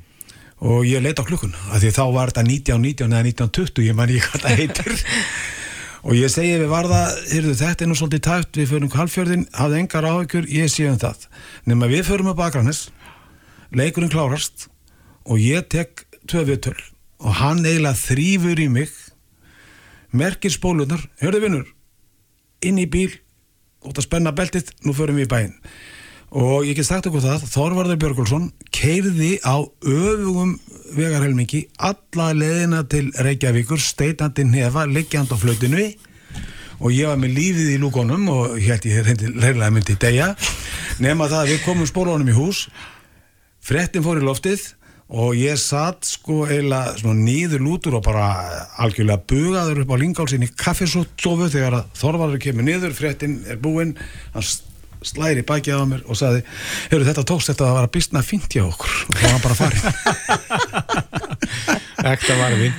og ég leit á klukkun af því þá var þetta 1919 eða 1920 ég man ekki hvað það heitir. Og ég segi við varða heyrðu, þetta er nú svolítið tæft, við förum kvalfjörðin hafði engar áhyggjur, ég sé um það. Nema við förum upp Akranes leikurinn klárast og ég tek tvö viðtöl. Og hann eiginlega þrýfur í mig merkir spólunar, hörðu vinnur inn í bíl út að spenna beltið, nú förum við í bæinn og ég get sagt okkur það Þorvarður Björgulsson keirði á öfugum vegarhelmingi alla leðina til Reykjavíkur steitandi nefa, liggjand á flötinu. Og ég var með lífið í lúkonum og ég held ég reyðlega myndi degja nema það að við komum spólunum í hús frettin fór í loftið og ég satt sko svona nýður lútur og bara algjörlega bugaður upp á lingálsinn í kaffesótsofu þegar að Þorvaldur kemur niður, fréttin er búinn hann slæri bækið á mér og saði, hefur þetta tókst þetta að vera bísna fint hjá okkur. Og þá var bara farið. <laughs> Ekta varði.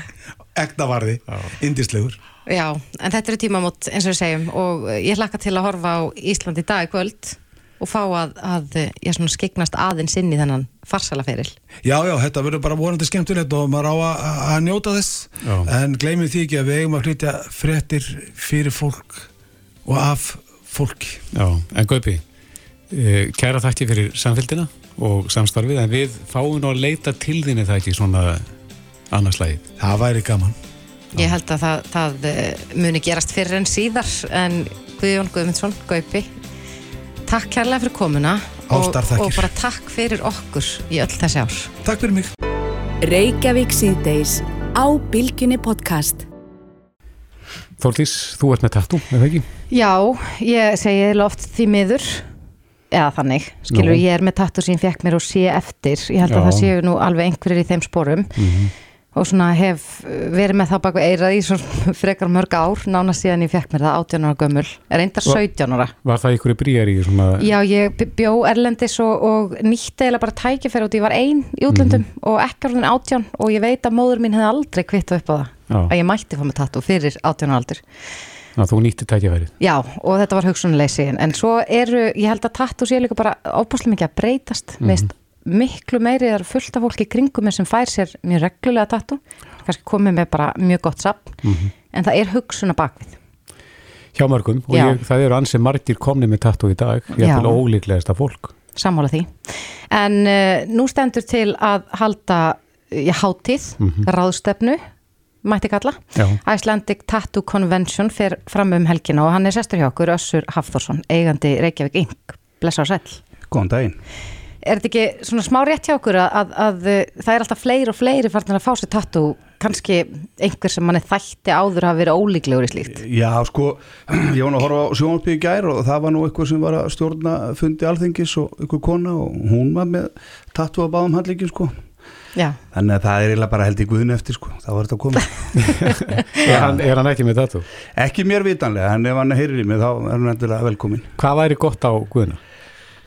Ekta varði, indislegur Já, en þetta eru tímamót eins og við segjum og ég hlakka til að horfa á Ísland í dag kvöld og fá að, að ég svona skiknast aðeins inn í þennan farsalaferil. Já, já, þetta verður bara vorandi skemmtilegt og maður á að, að njóta þess. Já. en gleymið því ekki að við eigum að flytja frettir fyrir fólk og af fólki. Já, en Gaupi, eh, kæra þakki fyrir samfélgina og samstarfið en við fáum nú að leita til þínu það ekki svona annarslægið. Það væri gaman. Ég held að það, það eh, muni gerast fyrir en síðar en Guðjón Guðmundsson, Gaupi takk kærlega fyrir komuna og, og bara takk fyrir okkur í öll þessi ár Takk fyrir mig Reykjavík síðdeis á Bilginni podcast Þórtís, þú ert með tattu, er það ekki? Já, ég segi loft því miður eða þannig, skilur, Nú. ég er með tattu sem ég fekk mér og sé eftir ég held Já. að það séu nú alveg einhverjir í þeim sporum mm -hmm og svona hef verið með það baka eirað í svona <laughs> frekar mörg ár nána síðan ég fekk mér það 18 ára gömul er reyndar 17 ára Var það í bríjar í svona Já, ég bjó Erlendis og, og nýtti eða bara tækifæri út, ég var einn í útlöndum mm -hmm. og ekki orðin 18 og ég veit að móður mín hefði aldrei kvittu upp á það Já. að ég mætti fá mig tattu fyrir 18 ára aldur. Já, þú nýtti tækifærið. Já, og þetta var hugsunuleysi en svo eru, ég held að tattu sé líka bara óbúslega mikið að breytast. Mm -hmm miklu meiri þar fullt af fólki kringum sem fær sér mjög reglulega tattu kannski komið með bara mjög gott sapn mm -hmm. en það er hugsun að bakvið. Hjá mörgum og ég, það eru ansið margir komnið með tattu í dag ég er til ólíklegast af fólk. Sammála því. En uh, nú stendur til að halda já, hátíð, mm -hmm. ráðstefnu mætti kalla já. Icelandic Tattoo Convention fer fram um helgina og hann er sestur hjá okkur Össur Hafþórsson, eigandi Reykjavík Ing Blessa og sæl Góðan daginn er þetta ekki svona smá rétt hjá okkur að, að, að það er alltaf fleiri og fleiri farnir að fá sér tattu, kannski einhver sem manni þætti áður hafa verið ólíklegur í slíkt? Já, sko, <clears throat> ég var nú að horfa á sjónalbyggi gær og það var nú eitthvað sem var að stjórna fundi alþengis og einhver kona og hún var með tattu að báðum handleikin, sko. Já. Þannig að það er eiginlega bara held í guðin eftir, sko, þá var þetta að koma. <laughs> er, hann, er hann ekki með tattu? Ekki mér vitanlega, en ef hann heyrir í mig þá er hann endilega velkomin. Hvað væri gott á guðina?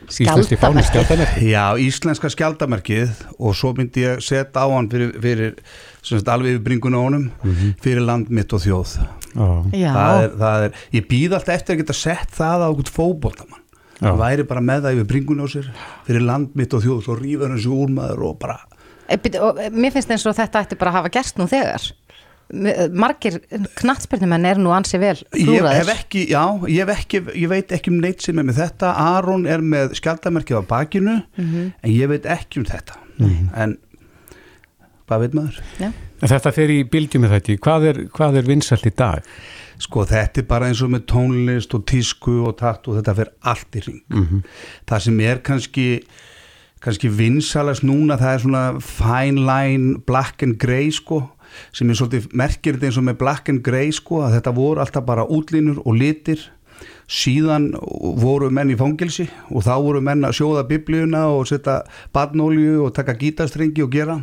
Íslenski fánu skjaldamerkið? Já, íslenska skjaldamerkið og svo myndi ég setja á hann fyrir, fyrir sagt, alveg yfir bringuna á honum mm -hmm. fyrir land mitt og þjóð það er, það er, ég býð alltaf eftir að geta sett það á okkur fókbóltamann það væri bara með það yfir bringuna á sér fyrir land mitt og þjóð, svo rýfur hans úr maður og bara Mér finnst eins og þetta ætti bara að hafa gerst nú þegar margir knatsbyrnumenn er nú ansið vel flúraðir. Ég hef ekki, já, ég, hef ekki, ég veit ekki um neitt sem er með þetta Aron er með skjaldamerkið á bakinu mm -hmm. en ég veit ekki um þetta mm -hmm. en hvað veit maður? Já. Þetta fer í bildjum með þetta, hvað er, hvað er vinsall í dag? Sko þetta er bara eins og með tónlist og tísku og takt og þetta fer allt í ring mm -hmm. það sem er kannski kannski vinsalast núna það er svona fine line black and grey sko sem er svolítið þetta eins og með black and grey sko að þetta voru alltaf bara útlínur og litir. Síðan voru menn í fangilsi og þá voru menn að sjóða biblíuna og setja badnólju og taka gítastrengi og gera.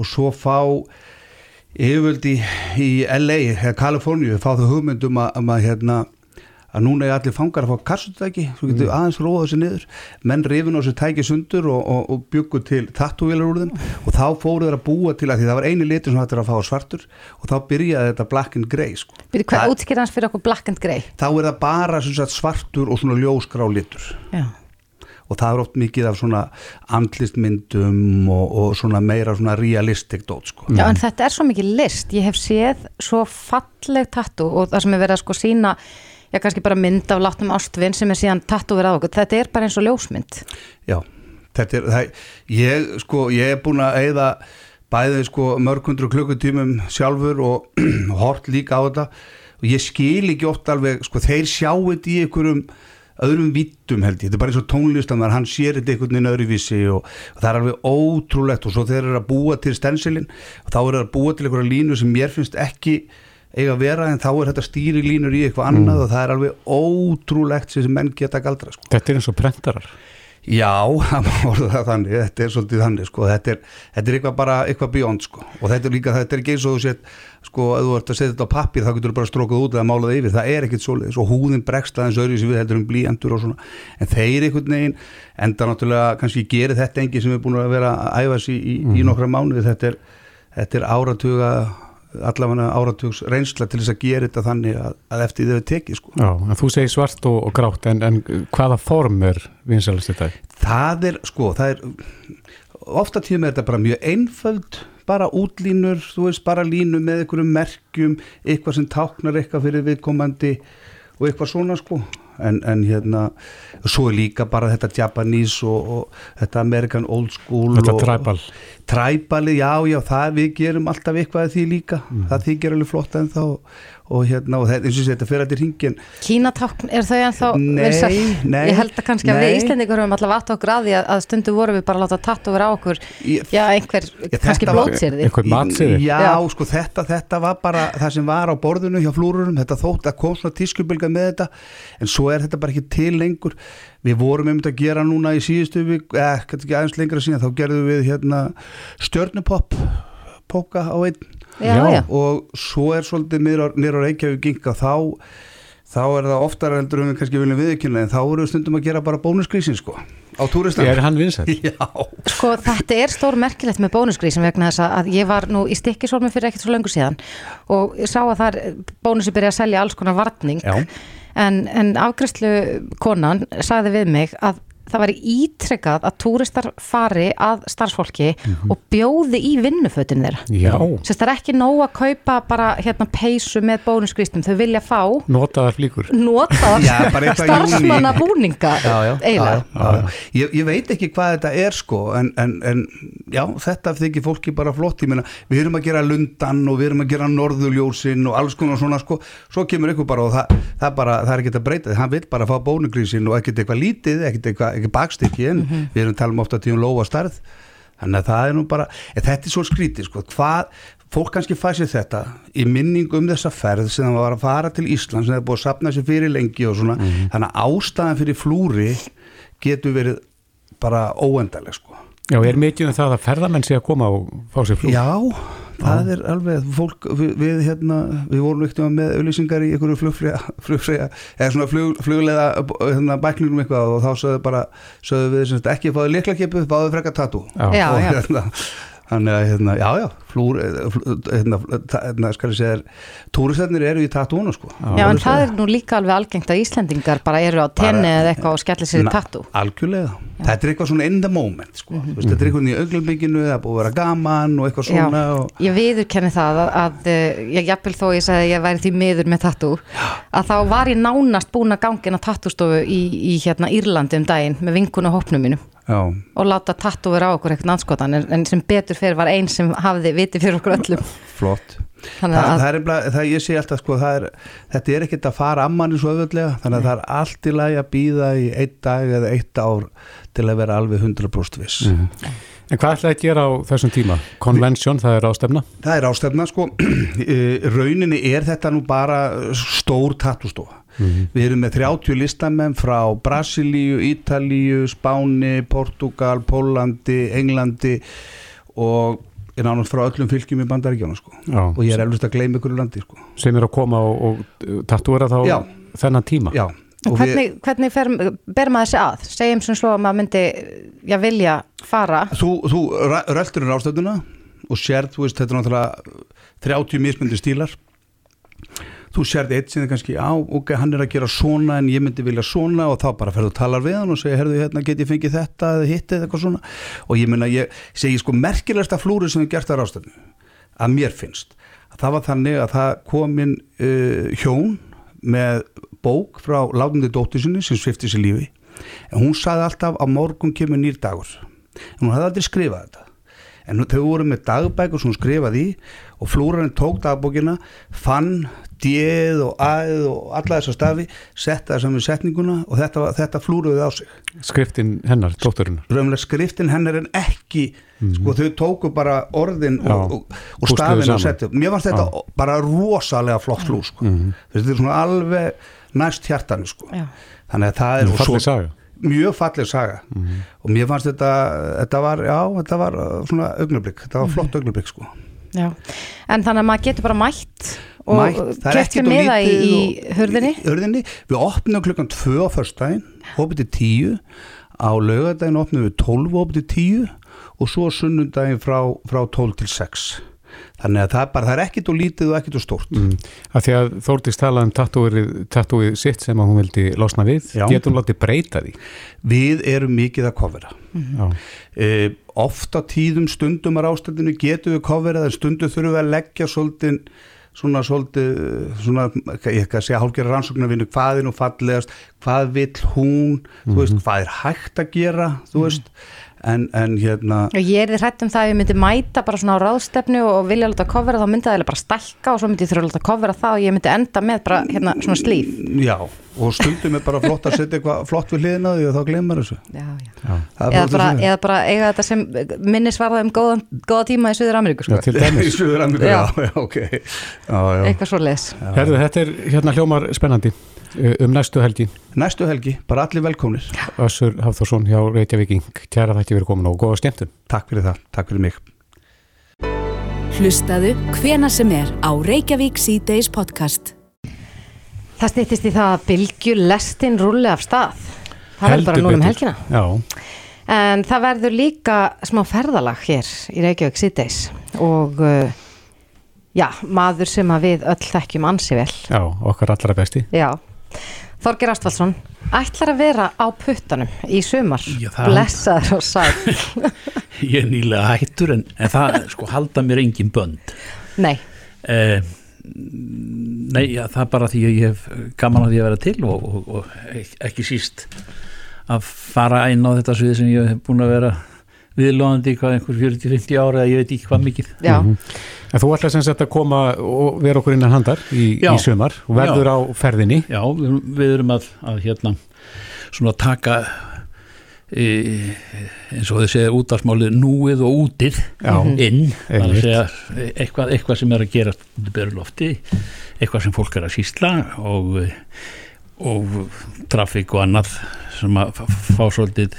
Og svo fá yfirvöldi í LA, Kaliforníu, fá þau hugmyndum að, að hérna að núna er allir fangar að fá kassutæki svo getur mm. aðeins róða þessi niður menn rifin á þessu tæki sundur og, og, og byggu til tattúvélar úr þeim og þá fóruð þeir að búa til að því það var eini litur sem hættir að fá svartur og þá byrjaði þetta black and grey sko. Byrju hvað útskýrðans fyrir okkur black and grey? Þá er það bara sagt, svartur og svona ljósgrá litur Já. og það er oft mikið af svona andlistmyndum og, og svona meira svona realistic dót sko. Já en þetta er svo mikið list, ég hef séð svo falleg tattú og það sem er verið að sko sína já kannski bara mynd af látnum ástvinn sem er síðan tatt over á okkur, þetta er bara eins og ljósmynd. Já, þetta er það, ég sko, ég er búin að eigða bæðið sko mörgundur klukkutímum sjálfur og <clears throat> hort líka á þetta. Og ég skil ekki oft alveg, sko þeir sjáu þetta í einhverjum öðrum vittum held ég, þetta er bara eins og tónlistamæður hann sér þetta einhvern veginn öðruvísi og, og það er alveg ótrúlegt. Og svo þeir eru að búa til stensilin og þá eru að búa til einhverja línu sem mér finnst ekki eiga að vera en þá er þetta stýri línur í eitthvað annað mm. og það er alveg ótrúlegt sem menn geta galdra sko. Þetta er eins og prentarar. Já, <laughs> þannig, þetta er svolítið þannig sko, þetta er, þetta er eitthvað bara eitthvað beyond sko. Og þetta er líka, þetta er ekki eins og þú sétt sko, ef þú ert að setja þetta á pappir þá getur þú bara strókað út eða málað yfir, það er ekkit svolítið og húðin bregst aðeins öðru sem við heldur um blíendur og svona, en þeir einhvern veginn enda náttúrulega, kannski gerir þetta engi sem er búin að vera að æfa sér í, í, í nokkra mánuði, þetta er, þetta er áratuga allavega áratugs reynsla til þess að gera þetta þannig að, að eftir þau tekið sko. Já, en þú segir svart og, og grátt en, en hvaða form er vinsalast þetta? Það er, sko, það er ofta tíum er þetta bara mjög einföld bara útlínur, þú veist, bara línu með einhverjum merkjum, eitthvað sem táknar eitthvað fyrir viðkomandi og eitthvað svona sko en, en hérna, svo er líka bara þetta Japanese og, og þetta American old school Þetta og, tribal. Træbali, já, já, það við gerum alltaf eitthvað af því líka, Mm. það þykir alveg flott en þá og hérna, og þetta, eins og sé, þetta fyrir að þetta ringin Kínatákn, er þau ennþá Nei, nei, Ég held að kannski að við nei. Íslendingur höfum átt okkur að því að, að stundu vorum við bara að láta tatt over á okkur. Ég- Já, einhver, þetta kannski blótsýrði Einhver matsiði? Já, Já. sko, þetta, þetta var bara það sem var á borðinu hjá flúrurum. Þetta þótt að kom svona tískubilga með þetta en svo er þetta bara ekki til lengur. Við vorum um þetta að gera núna í síðustu vik, eh, kannski ekki aðeins lengra síðan þá gerðum við hérna stjörnupopp póka á einn Já, já, og svo er svolítið nýra á Reykjavík ginga þá þá er það oftar heldur en við kannski viljum viðkynna en þá eru við stundum að gera bara bónuskrísin sko á túristan. Er hann vinsæl? <laughs> Já, sko þetta er stór merkilegt með bónusgrísin vegna þess að ég var nú í stikkisólmi fyrir ekkert svo löngu síðan og ég sá að þar bónusi byrja að selja alls konar varning. Já. en, en afgræslu konan sagði við mig að það væri ítrekkað að túristar fari að starfsfólki og bjóði í vinnufötin þeirra. Já, Sérst, það er ekki nóg að kaupa bara hérna peysu með bónusgrístum, þau vilja fá notaðar flíkur. Notaðar <laughs> Já, bara eitthvað starfsmanna búninga já, já, já, eiginlega. já, já. Ég, ég veit ekki hvað þetta er sko en, en, en já, þetta þykir fólki bara flott, ég meina, við erum að gera lundan og við erum að gera norðuljósin og alls konar svona sko, svo kemur ykkur bara og það, það, bara, það er ekki að breyta. Hann vil bara fá bónugrísin og ekkert eitthvað lítið, ekkert eitthvað ekki bakstykki en við erum að tala um ofta tíum lóa starð þannig að það er nú bara, þetta er svo skrítið sko, hvað, fólk kannski fæ sér þetta í minning um þessa ferð sem það var að fara til Ísland sem það er búið að sapna sér fyrir lengi og svona, þannig að ástæðan fyrir flúri getur verið bara óendaleg sko. Já, er mikið um það að ferðamenn sé að koma og fá sér flúr? Já, það er alveg fólk, við, við hérna við vorum ekkert með auðlýsingar í einhverju flugfrega, <laughs> eða svona flug, fluglega hérna, bækningum eitthvað og þá sögðu bara, sögðu við sem sagt, ekki fáðu liklakipu, tatú Já. Já, og hérna Þannig að, hérna, já, já, flúr, hérna, hérna, skal ég segja, túristætnir eru í tattúinu, sko. Já, en það er nú líka alveg algengt að Íslendingar bara eru á tenni eða eitthvað og skellir sér í tattu. Algjörlega. Þetta er eitthvað svona in the moment, sko. Mm -hmm. Þetta er eitthvað í auglumbygginu, það er búið að vera gaman og eitthvað svona. Já, Og, ég viðurkenni það að, að eh, ég jafnvel þó ég segði að ég væri því miður með tattu að þá var ég nánast búin að gangin á tattustofu í, í hérna Írlandi um daginn með mínum já, og láta tattu vera á okkur eitthvað anskotan en, en sem betur fyrir var einn sem hafði viti fyrir okkur öllum flott. þannig Það, að það er bara, það ég sé alltaf, sko, það er, þetta er ekkert að fara ammanni svo öðvöldlega, þannig að það er allt í lagi að býða í einn dag eða eitt ár til að vera alveg 100% viss. En hvað ætlaði að gera á þessum tíma? Convention, það er ástefna? Það er ástefna sko, <clears throat> Eh, rauninni er þetta nú bara stór tattústofa. Við erum með 30 listamenn frá Brasilíu, Ítalíu, Spáni, Portugal, Pólandi, Englandi og er nánast frá öllum fylgjum í bandaríkjónu sko. Og ég er eflust að gleyma ykkur í landi sko. Sem er að koma og, og tattúra þá Já. þennan tíma? Já. Hvernig, hvernig fer, ber maður þessi að? Segjum sem svo að maður myndi já, vilja fara Þú, þú röltur í ráðstöðuna og sérð, þú veist, þetta er náttúrulega 30 mismundi stílar þú sérð eitt sem er kannski á, ok, hann er að gera svona en ég myndi vilja svona. Og þá bara ferðu og talar við hann og segja, herðu, hérna get ég fengið þetta eða hitt eða eitthvað svona? Og ég að ég segi sko merkilegsta flúri sem við gert að ráðstöðinu að mér finnst að það var þannig að það komin uh, hjón með bók frá látandi dóttur sinni sem svifti sér lífi. En hún saði alltaf á morgun kemur nýr dagur. En hún hefði aldrei skrifað þetta. En þau voru með dagbækur sem hún skrifaði í og flúrarinn tók dagbókina fann djeð og æð og alla þessa stafi setta það saman í setninguna og þetta, var- þetta flúruði á sig Skriftin hennar, dótturinnar? raunlega skriftin hennar en ekki sko þau tóku bara orðin Já. og, og, og stafin og settu mér fannst þetta bara rosalega flott flú sko. þetta er svona alveg næst hjartanu sko. Já. þannig að það er og Falleg saga. mjög falleg saga og mér fannst þetta, þetta var, já, þetta var uh, svona augnablík, þetta var flott augnablík sko. Já. En þannig að maður getur bara mætt og Mætt, það er sér of miða í, í hurðinni, við opnum klukkan 2 á föstudaginn, opið til 10 á laugardaginn opnum við 12 og opið til 10 og svo á sunnundaginn frá, frá 12 til 6 þannig að það er bara, það er ekkit og lítið og ekkit og stórt Mm. Af því að Þórdís talaði um tattúið, sitt sem hún vildi losna við, Já. getur hún látið breyta því? við erum mikið að kofera Já. e, oft á tíðum stundum á ástændinu getum við coverað en stundum þurfum við að leggja svolítið svona svolítið svona, ég ekki að segja hálfgerða rannsóknarvinnu hvað er nú fallegast, hvað vill hún þú veist, hvað er hægt að gera þú veist, en, en hérna og ég er þið hrætt um það að ég myndi mæta bara svona á ráðstefnu og vilja láta kofera þá myndi það bara stækka og svo myndi ég þurfa að láta kofera það og ég myndi enda með bara hérna svona slíf já, og stundum er bara flott að setja eitthvað flott við hliðina á því og þá glemar þessu já, já. Eða, bara, eða bara eiga þetta sem minnisvarða um góða, góða tíma í Suður Ameríku sko. Já, til <laughs> í. Suður Ameríku, Já. já, já, ok já, já. eitthvað svo leis Herðu, þetta er hérna hljómar spennandi um næstu helgi. næstu helgi, bara allir velkomnir Össur Hafþórsson hjá Reykjavíking. Kæra þætti verið komin og góða skemmtun. takk fyrir það, takk fyrir mig Hlustaðu hvena sem er á Reykjavík C-Days podcast. Það stýttist í það að bylgju lestin rulli af stað það verður bara núna um helgina Já, en það verður líka smá ferðalag hér í Reykjavík síðdeis og uh, já, maður sem að við öll þekkjum ansi vel já, okkar allra besti. já, Þorger Astvaldsson ætlar að vera á puttanum í sumar, Já, blessaður og sæl <laughs> ég er nýlega hættur en, en það sko halda mér engin bönd. Nei, eh, nei, ja, það er bara því að ég hef gaman að því að vera til og, og, og ek- ekki síst að fara inn á þetta sviði sem ég hef búin að vera viðlóðandi hvað einhver 40-50 ára eða ég veit ekki hvað mikið já, En þú ætlar sem sagt að koma og vera okkur innan handar í, Já. í sumar og verður Já. á ferðinni. Já, við, við erum að, að hérna svona taka e, eins og þau segja útvarsmálið núið og útið Já. inn, það er að segja eitthvað, eitthvað sem er að gera út í beru lofti eitthvað sem fólk er að sísla og og trafík og annað sem að fá svolítið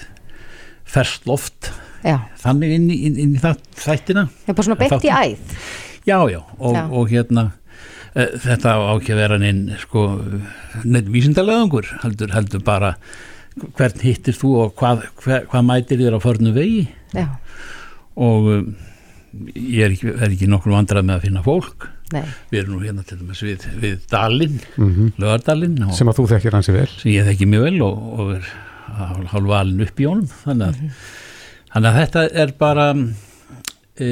ferskt loft já. Þannig inn í, inn, inn í það, þættina. Er bara svona beint í æð. Já, já, og, Já. og hérna e, þetta á ekki að vera neinn sko, neinn vísindalegangur heldur, heldur bara hvern hittir þú og hvað, hver, hvað mætir þér á förnu vegi? Já, og um, ég er ekki, er ekki nokkur vandrað með að finna fólk. Nei, við erum nú hérna til dæmis við, við Dalinn, Mm Lögardalinn og, sem, Sem að þú þekkir hansi vel. ég þekki mjög vel og, og er hálf valin upp í honum þannig að, þannig að þetta er bara e,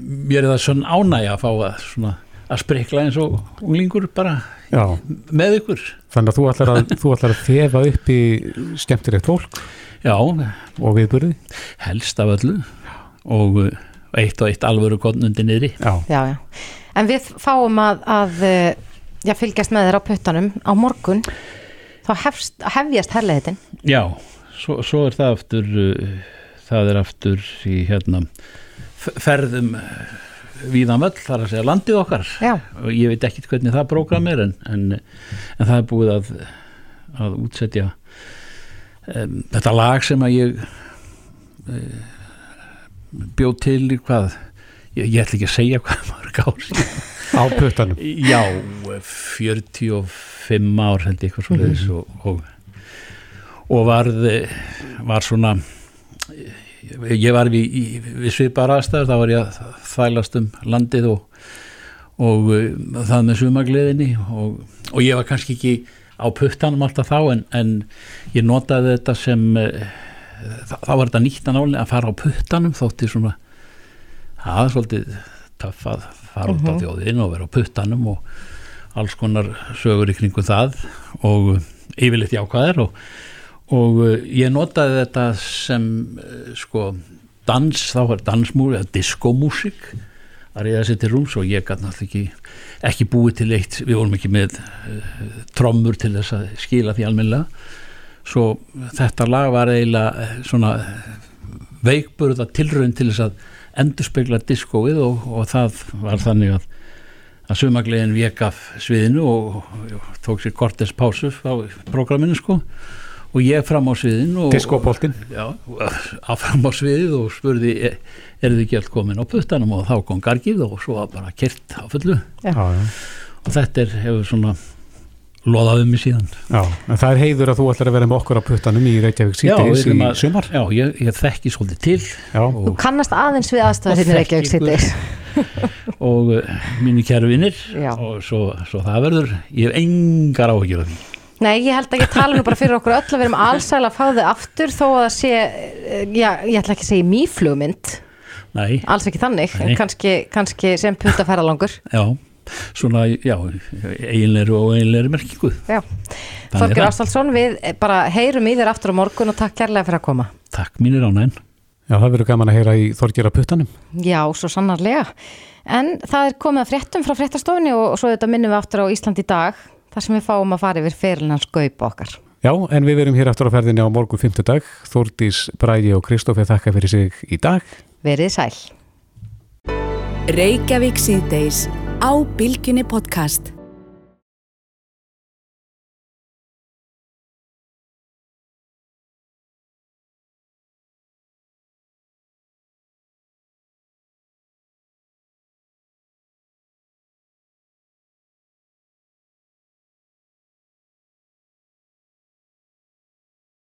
mér er það svona ánægja að fá að svona að sprikla eins og unglingur bara Já, með ykkur. Þannig að þú ætlar að, þú ætlar að þefa upp í skemmtilegt fólk já, og viðburði. helst af öllu. Og uh, eitt og eitt alvöru konnundi niðri. Já, já, já. En við fáum að, að eh, já, fylgjast með þér á puttanum á morgun. Þá hefst, hefjast herleitin já, svo, svo er það aftur uh, það er aftur í hérna ferðum uh, víðan völl, þar að segja landið okkar. Já, og ég veit ekkit hvernig það prógram er en, en, en það er búið að, að útsetja um, þetta lag sem að ég uh, bjóð til í hvað ég, ég ætla ekki að segja hvað <laughs> mörg ár á puttanum. já, 45 ár held ég eitthvað svo leiðis og, og, og varð var svona ég var við, í, við svipar aðstæður þá var ég að þvælast um landið og, og uh, það með sumagliðinni og, og ég var kannski ekki á puttanum alltaf þá en, en ég notaði þetta sem uh, þá var þetta nýtt að náli að fara á puttanum þótti svona það er svolítið töff að fara út á þjóðin og vera á puttanum og alls konar sögur í kringum það og yfirleitt jákvæðir og, og uh, ég notaði þetta sem uh, sko dans, þá var dansmúri eða diskomúsik að reyða sér til rúms og ég gæti náttúrulega ekki, ekki búið til eitt, við vorum ekki með uh, trommur til þess að skila því almennilega. Svo þetta lag var eiginlega eh, svona veikburða tilraun til þess að endurspegla diskóið og, og það var þannig að að sumagliðin vek af sviðinu og, og, tók sér kortes pásu á programminu sko og ég fram á sviðin og, Diskopoltin já, að fram á sviðið og spurði er, er þið allt komin á puttanum? Og þá kom gargið og svo var bara kert á fullu. Já. Og þetta er, hefur svona loðað um mig síðan. Já, en það er heiður að þú ætlar að vera með okkur á puttanum í Reykjavík síðdeis í sumar. Já, ég, ég þekki svolítið til Já, Þú kannast aðeins við aðstæður Og hérna í Reykjavík síðdeis. og uh, mínu kæru vinnir og svo, svo það verður. Ég hef engar áhyggjur af því Nei, ég held að ég tala nú bara fyrir okkur öll að við erum allsæl að fá þau aftur þó að það sé, eh, já, ég ætla ekki að segja mýflugmynd, Nei, alls ekki þannig, Nei. en kannski, kannski sem puttaferðalangur. já, svona, já, eiginleiri og eiginleiri merkingu Já, það. Ástálsson, við bara heyrum í þér aftur á morgun og takk kærlega fyrir að koma. Takk mínir ánægn já, það verður gaman að heyra í Þorgir á puttanum Já, svo sannarlega. En það er komið að fréttum frá fréttastofunni og svo þetta minnum við aftur á Ísland í dag, þar sem við fáum að fara yfir fyrirlinans gaup okkar. Já, en við verum hér aftur á ferðinni á morgun fimmtudag Þórdís, Bræði og Kristófi þakka fyrir sig í dag Verið sæl. Reykjavík síðdeis á Bilginni podcast.